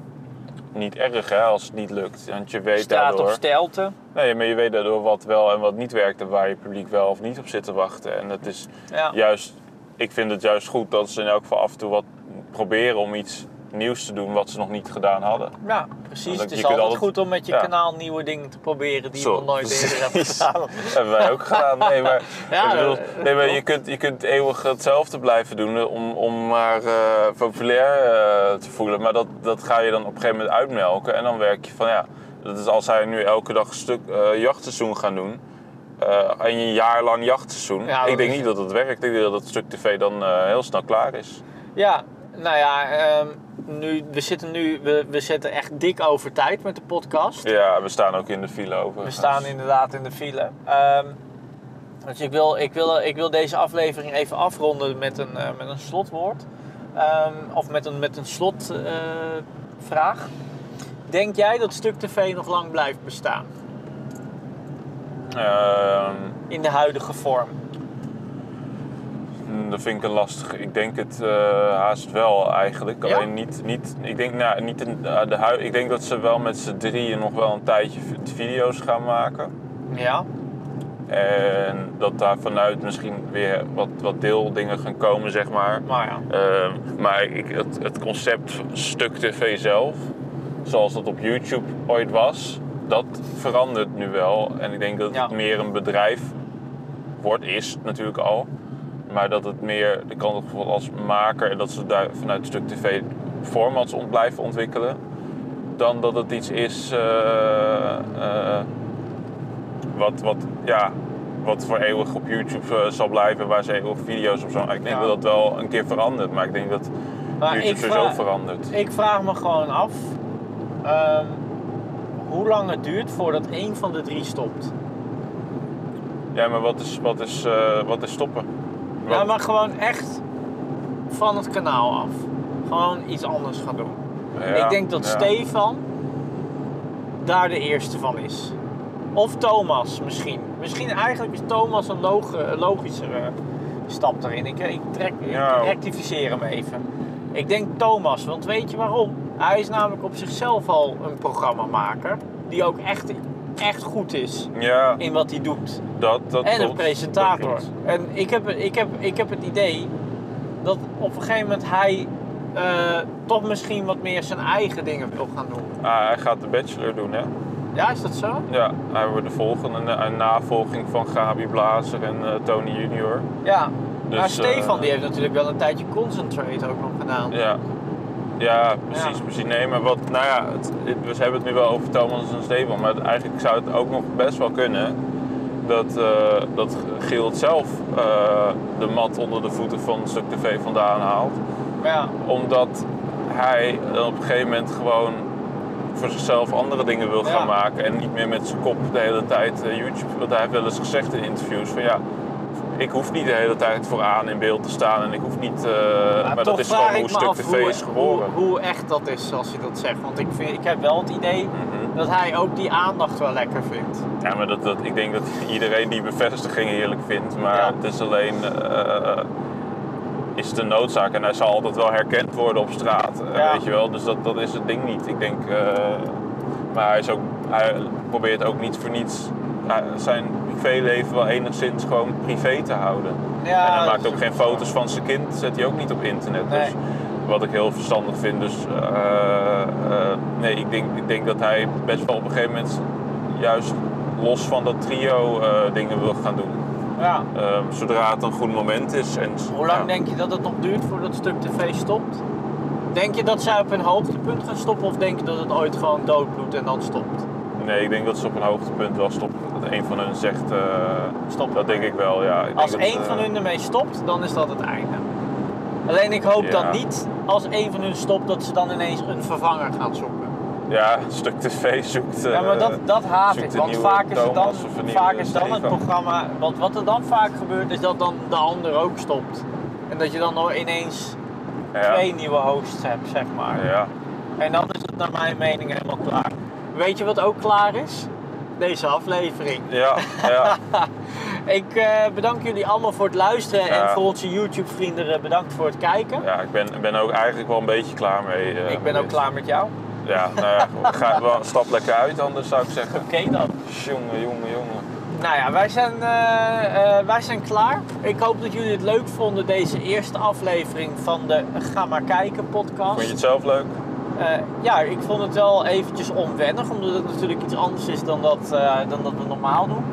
niet erg hè, als het niet lukt. Want je weet Staat op daardoor... stelte. Nee, maar je weet daardoor wat wel en wat niet werkt en waar je publiek wel of niet op zit te wachten. En het is Ja. juist, ik vind het juist goed dat ze in elk geval af en toe wat proberen om iets nieuws te doen wat ze nog niet gedaan hadden. Ja, precies. Want Het is altijd altijd- goed om met je ja. kanaal nieuwe dingen te proberen die Zo, je nog nooit eerder hebt gedaan. Dat hebben wij ook gedaan. Nee, maar, Ja, bedoel, dat- nee, maar je, kunt, je kunt eeuwig hetzelfde blijven doen eh, om, om maar eh, populair eh, te voelen. Maar dat, dat ga je dan op een gegeven moment uitmelken. En dan werk je van ja, dat is als zij nu elke dag een stuk eh, jachtseizoen gaan doen. eh, en je een jaar lang jachtseizoen. Ja, ik denk is- niet dat het werkt. Ik denk dat het stuk tv dan eh, heel snel klaar is. Ja, nou ja, ehm, nu, we zitten nu, we, we zitten echt dik over tijd met de podcast. Ja, we staan ook in de file over. We staan inderdaad in de file. Ehm, dus ik wil, ik, wil, ik wil deze aflevering even afronden met een, eh, met een slotwoord. Ehm, of met een, met een slotvraag. Denk jij dat Stuk TV nog lang blijft bestaan? Ehm, In de huidige vorm? Dat vind ik een lastig. Ik denk het eh, haast wel eigenlijk. Ja? Alleen niet, niet ik denk, nou, niet in, eh, de hui- ik denk dat ze wel met z'n drieën nog wel een tijdje vi- video's gaan maken. Ja. En dat daar vanuit misschien weer wat, wat deeldingen gaan komen, zeg maar. Maar ja. Ehm, maar ik, het, het concept stuk tv zelf, zoals dat op YouTube ooit was, dat verandert nu wel. En ik denk dat Ja. het meer een bedrijf wordt, is natuurlijk al. Maar dat het meer de kant op bijvoorbeeld als maker en dat ze daar vanuit stuk tv formats ont blijven ontwikkelen. dan dat het iets is eh, eh, wat, wat, ja, wat voor eeuwig op YouTube eh, zal blijven, waar ze eeuwig video's op zo. Ik denk Ja. dat dat wel een keer verandert, maar ik denk dat Maar YouTube sowieso verandert. Ik vraag me gewoon af ehm, hoe lang het duurt voordat één van de drie stopt. Ja, maar wat is, wat is, wat is stoppen? Ja, maar gewoon echt van het kanaal af. Gewoon iets anders gaan doen. Ja, ik denk dat ja. Stefan daar de eerste van is. Of Thomas misschien. Misschien eigenlijk is Thomas een log logischere stap daarin. Ik, ik, trek, Ja. ik rectificeer hem even. Ik denk Thomas, want weet je waarom? Hij is namelijk op zichzelf al een programmamaker. Die ook echt, echt goed is Ja, in wat hij doet. dat, dat En een presentator. En ik heb, ik, heb, ik heb het idee dat op een gegeven moment hij eh, toch misschien wat meer zijn eigen dingen wil gaan doen. Ah, hij gaat de bachelor doen, hè? Ja, is dat zo? Ja, hij wordt de volgende, een, een navolging van Gabi Blazer en eh, Tony Junior. Ja. Dus, maar Stefan eh, die heeft natuurlijk wel een tijdje Concentrate ook nog gedaan. Ja. Ja, precies, Ja. precies. Nee, maar wat, nou ja, het, het- we hebben het nu wel over Thomas en Stefan, maar eigenlijk zou het ook nog best wel kunnen dat, eh dat zelf eh, de mat onder de voeten van Stuk TV vandaan haalt. Ja, Omdat hij op een gegeven moment gewoon voor zichzelf andere dingen wil gaan Ja. maken en niet meer met zijn kop de hele tijd eh, YouTube. Want hij heeft wel eens gezegd in interviews van ja, ik hoef niet de hele tijd vooraan in beeld te staan en ik hoef niet. eh, maar, dat is gewoon hoe Stuk TV hoe, is geboren. Hoe, hoe echt dat is als je dat zegt. Want ik, vind, ik heb wel het idee Mhm. dat hij ook die aandacht wel lekker vindt. Ja, maar dat, dat, ik denk dat iedereen die bevestiging heerlijk vindt. Maar Ja. het is alleen. eh, is het een noodzaak en hij zal altijd wel herkend worden op straat. eh, Ja. Weet je wel, dus dat, dat is het ding niet. Ik denk. maar hij, is ook, hij probeert ook niet voor niets zijn privéleven wel enigszins gewoon privé te houden. Ja, en hij maakt ook geen foto's van zijn kind, zet hij ook niet op internet. Nee. Dus wat ik heel verstandig vind. Dus eh, eh, nee, ik denk, ik denk dat hij best wel op een gegeven moment juist los van dat trio eh, dingen wil gaan doen. Ja. Eh, zodra het een goed moment is. En, Hoe lang ja. denk je dat het nog duurt voordat stuk tv stopt? Denk je dat zij op een hoogtepunt gaan stoppen of denk je dat het ooit gewoon doodbloedt en dan stopt? Nee, ik denk dat ze op een hoogtepunt wel stoppen. Dat een van hen zegt, eh, Stop. dat denk ik wel, ja. Ik Als dat, één eh, van hun ermee stopt, dan is dat het einde. Alleen ik hoop Ja. dat niet als één van hun stopt, dat ze dan ineens een vervanger gaan zoeken. Ja, een stuk tv zoekt... Ja, maar dat, eh, dat haat zoekt ik. een Want vaak is, het dan, een vaak is dan het programma. Want wat er dan vaak gebeurt, is dat dan de ander ook stopt. En dat je dan nog ineens ja, twee nieuwe hosts hebt, zeg maar. Ja, En dan is het naar mijn mening helemaal klaar. Weet je wat ook klaar is? Deze aflevering. ja, ja. Ik eh, bedank jullie allemaal voor het luisteren en voor onze YouTube-vrienden eh, bedankt voor het kijken. ja ik ben, ben ook eigenlijk wel een beetje klaar mee. eh, Ik ben ook dit. klaar met jou. Ja, nou ja, wel, stap lekker uit anders zou ik zeggen. Oké dan. Jongen, jongen, jongen. Nou ja, wij zijn, wij zijn klaar. Ik hoop dat jullie het leuk vonden, deze eerste aflevering van de Ga maar kijken podcast. Vond je het zelf leuk? Eh, ja, ik vond het wel eventjes onwennig, omdat het natuurlijk iets anders is dan dat, eh, dan dat we normaal doen.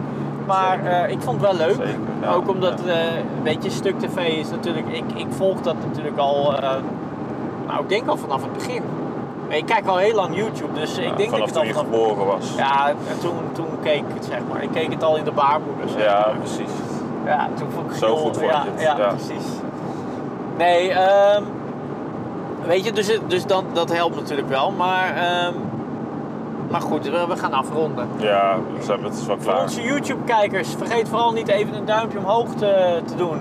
Maar eh, ik vond het wel leuk. Zeker, ja. Ook omdat, Ja. eh weet je, Stuk TV is natuurlijk, ik, ik volg dat natuurlijk al, nou ik denk al vanaf het begin. Ik kijk al heel lang YouTube, dus ik denk dat ik het al vanaf... geboren was. Ja, en toen, toen keek ik het zeg maar. Ik keek het al in de baarmoeder. Zeg Ja, precies. Ja, toen vond ik Zo goed vond ja, het, Ja, ja. precies. Nee, ehm weet je, dus, dus dan, dat helpt natuurlijk wel. Maar, ehm, maar goed, we, we gaan afronden. Ja, we zijn- het is wel Voor klaar. onze YouTube-kijkers, vergeet vooral niet even een duimpje omhoog te, te doen.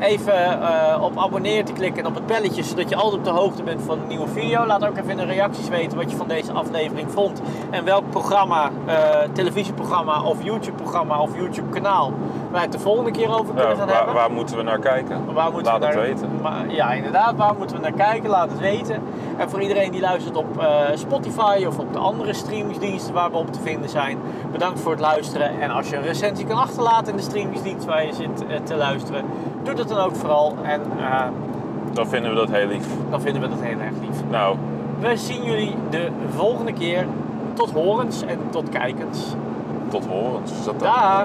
Even eh, op abonneer te klikken en op het belletje, zodat je altijd op de hoogte bent van een nieuwe video. Laat ook even in de reacties weten wat je van deze aflevering vond. En welk programma, eh, televisieprogramma of YouTube-programma of YouTube-kanaal wij het de volgende keer over kunnen gaan waar, hebben. waar moeten we naar kijken? Waar moeten Laat we het weten. Maar, ja, inderdaad. Waar moeten we naar kijken? Laat het weten. En voor iedereen die luistert op eh, Spotify of op de andere streamingsdiensten waar we op te vinden zijn, bedankt voor het luisteren. En als je een recensie kan achterlaten in de streamingsdienst waar je zit eh, te luisteren, doe dat dan ook vooral. En eh, Dan vinden we dat heel lief. dan vinden we dat heel erg lief. Nou, We zien jullie de volgende keer. Tot horens en tot kijkens. tot horens. Is dat? Dag!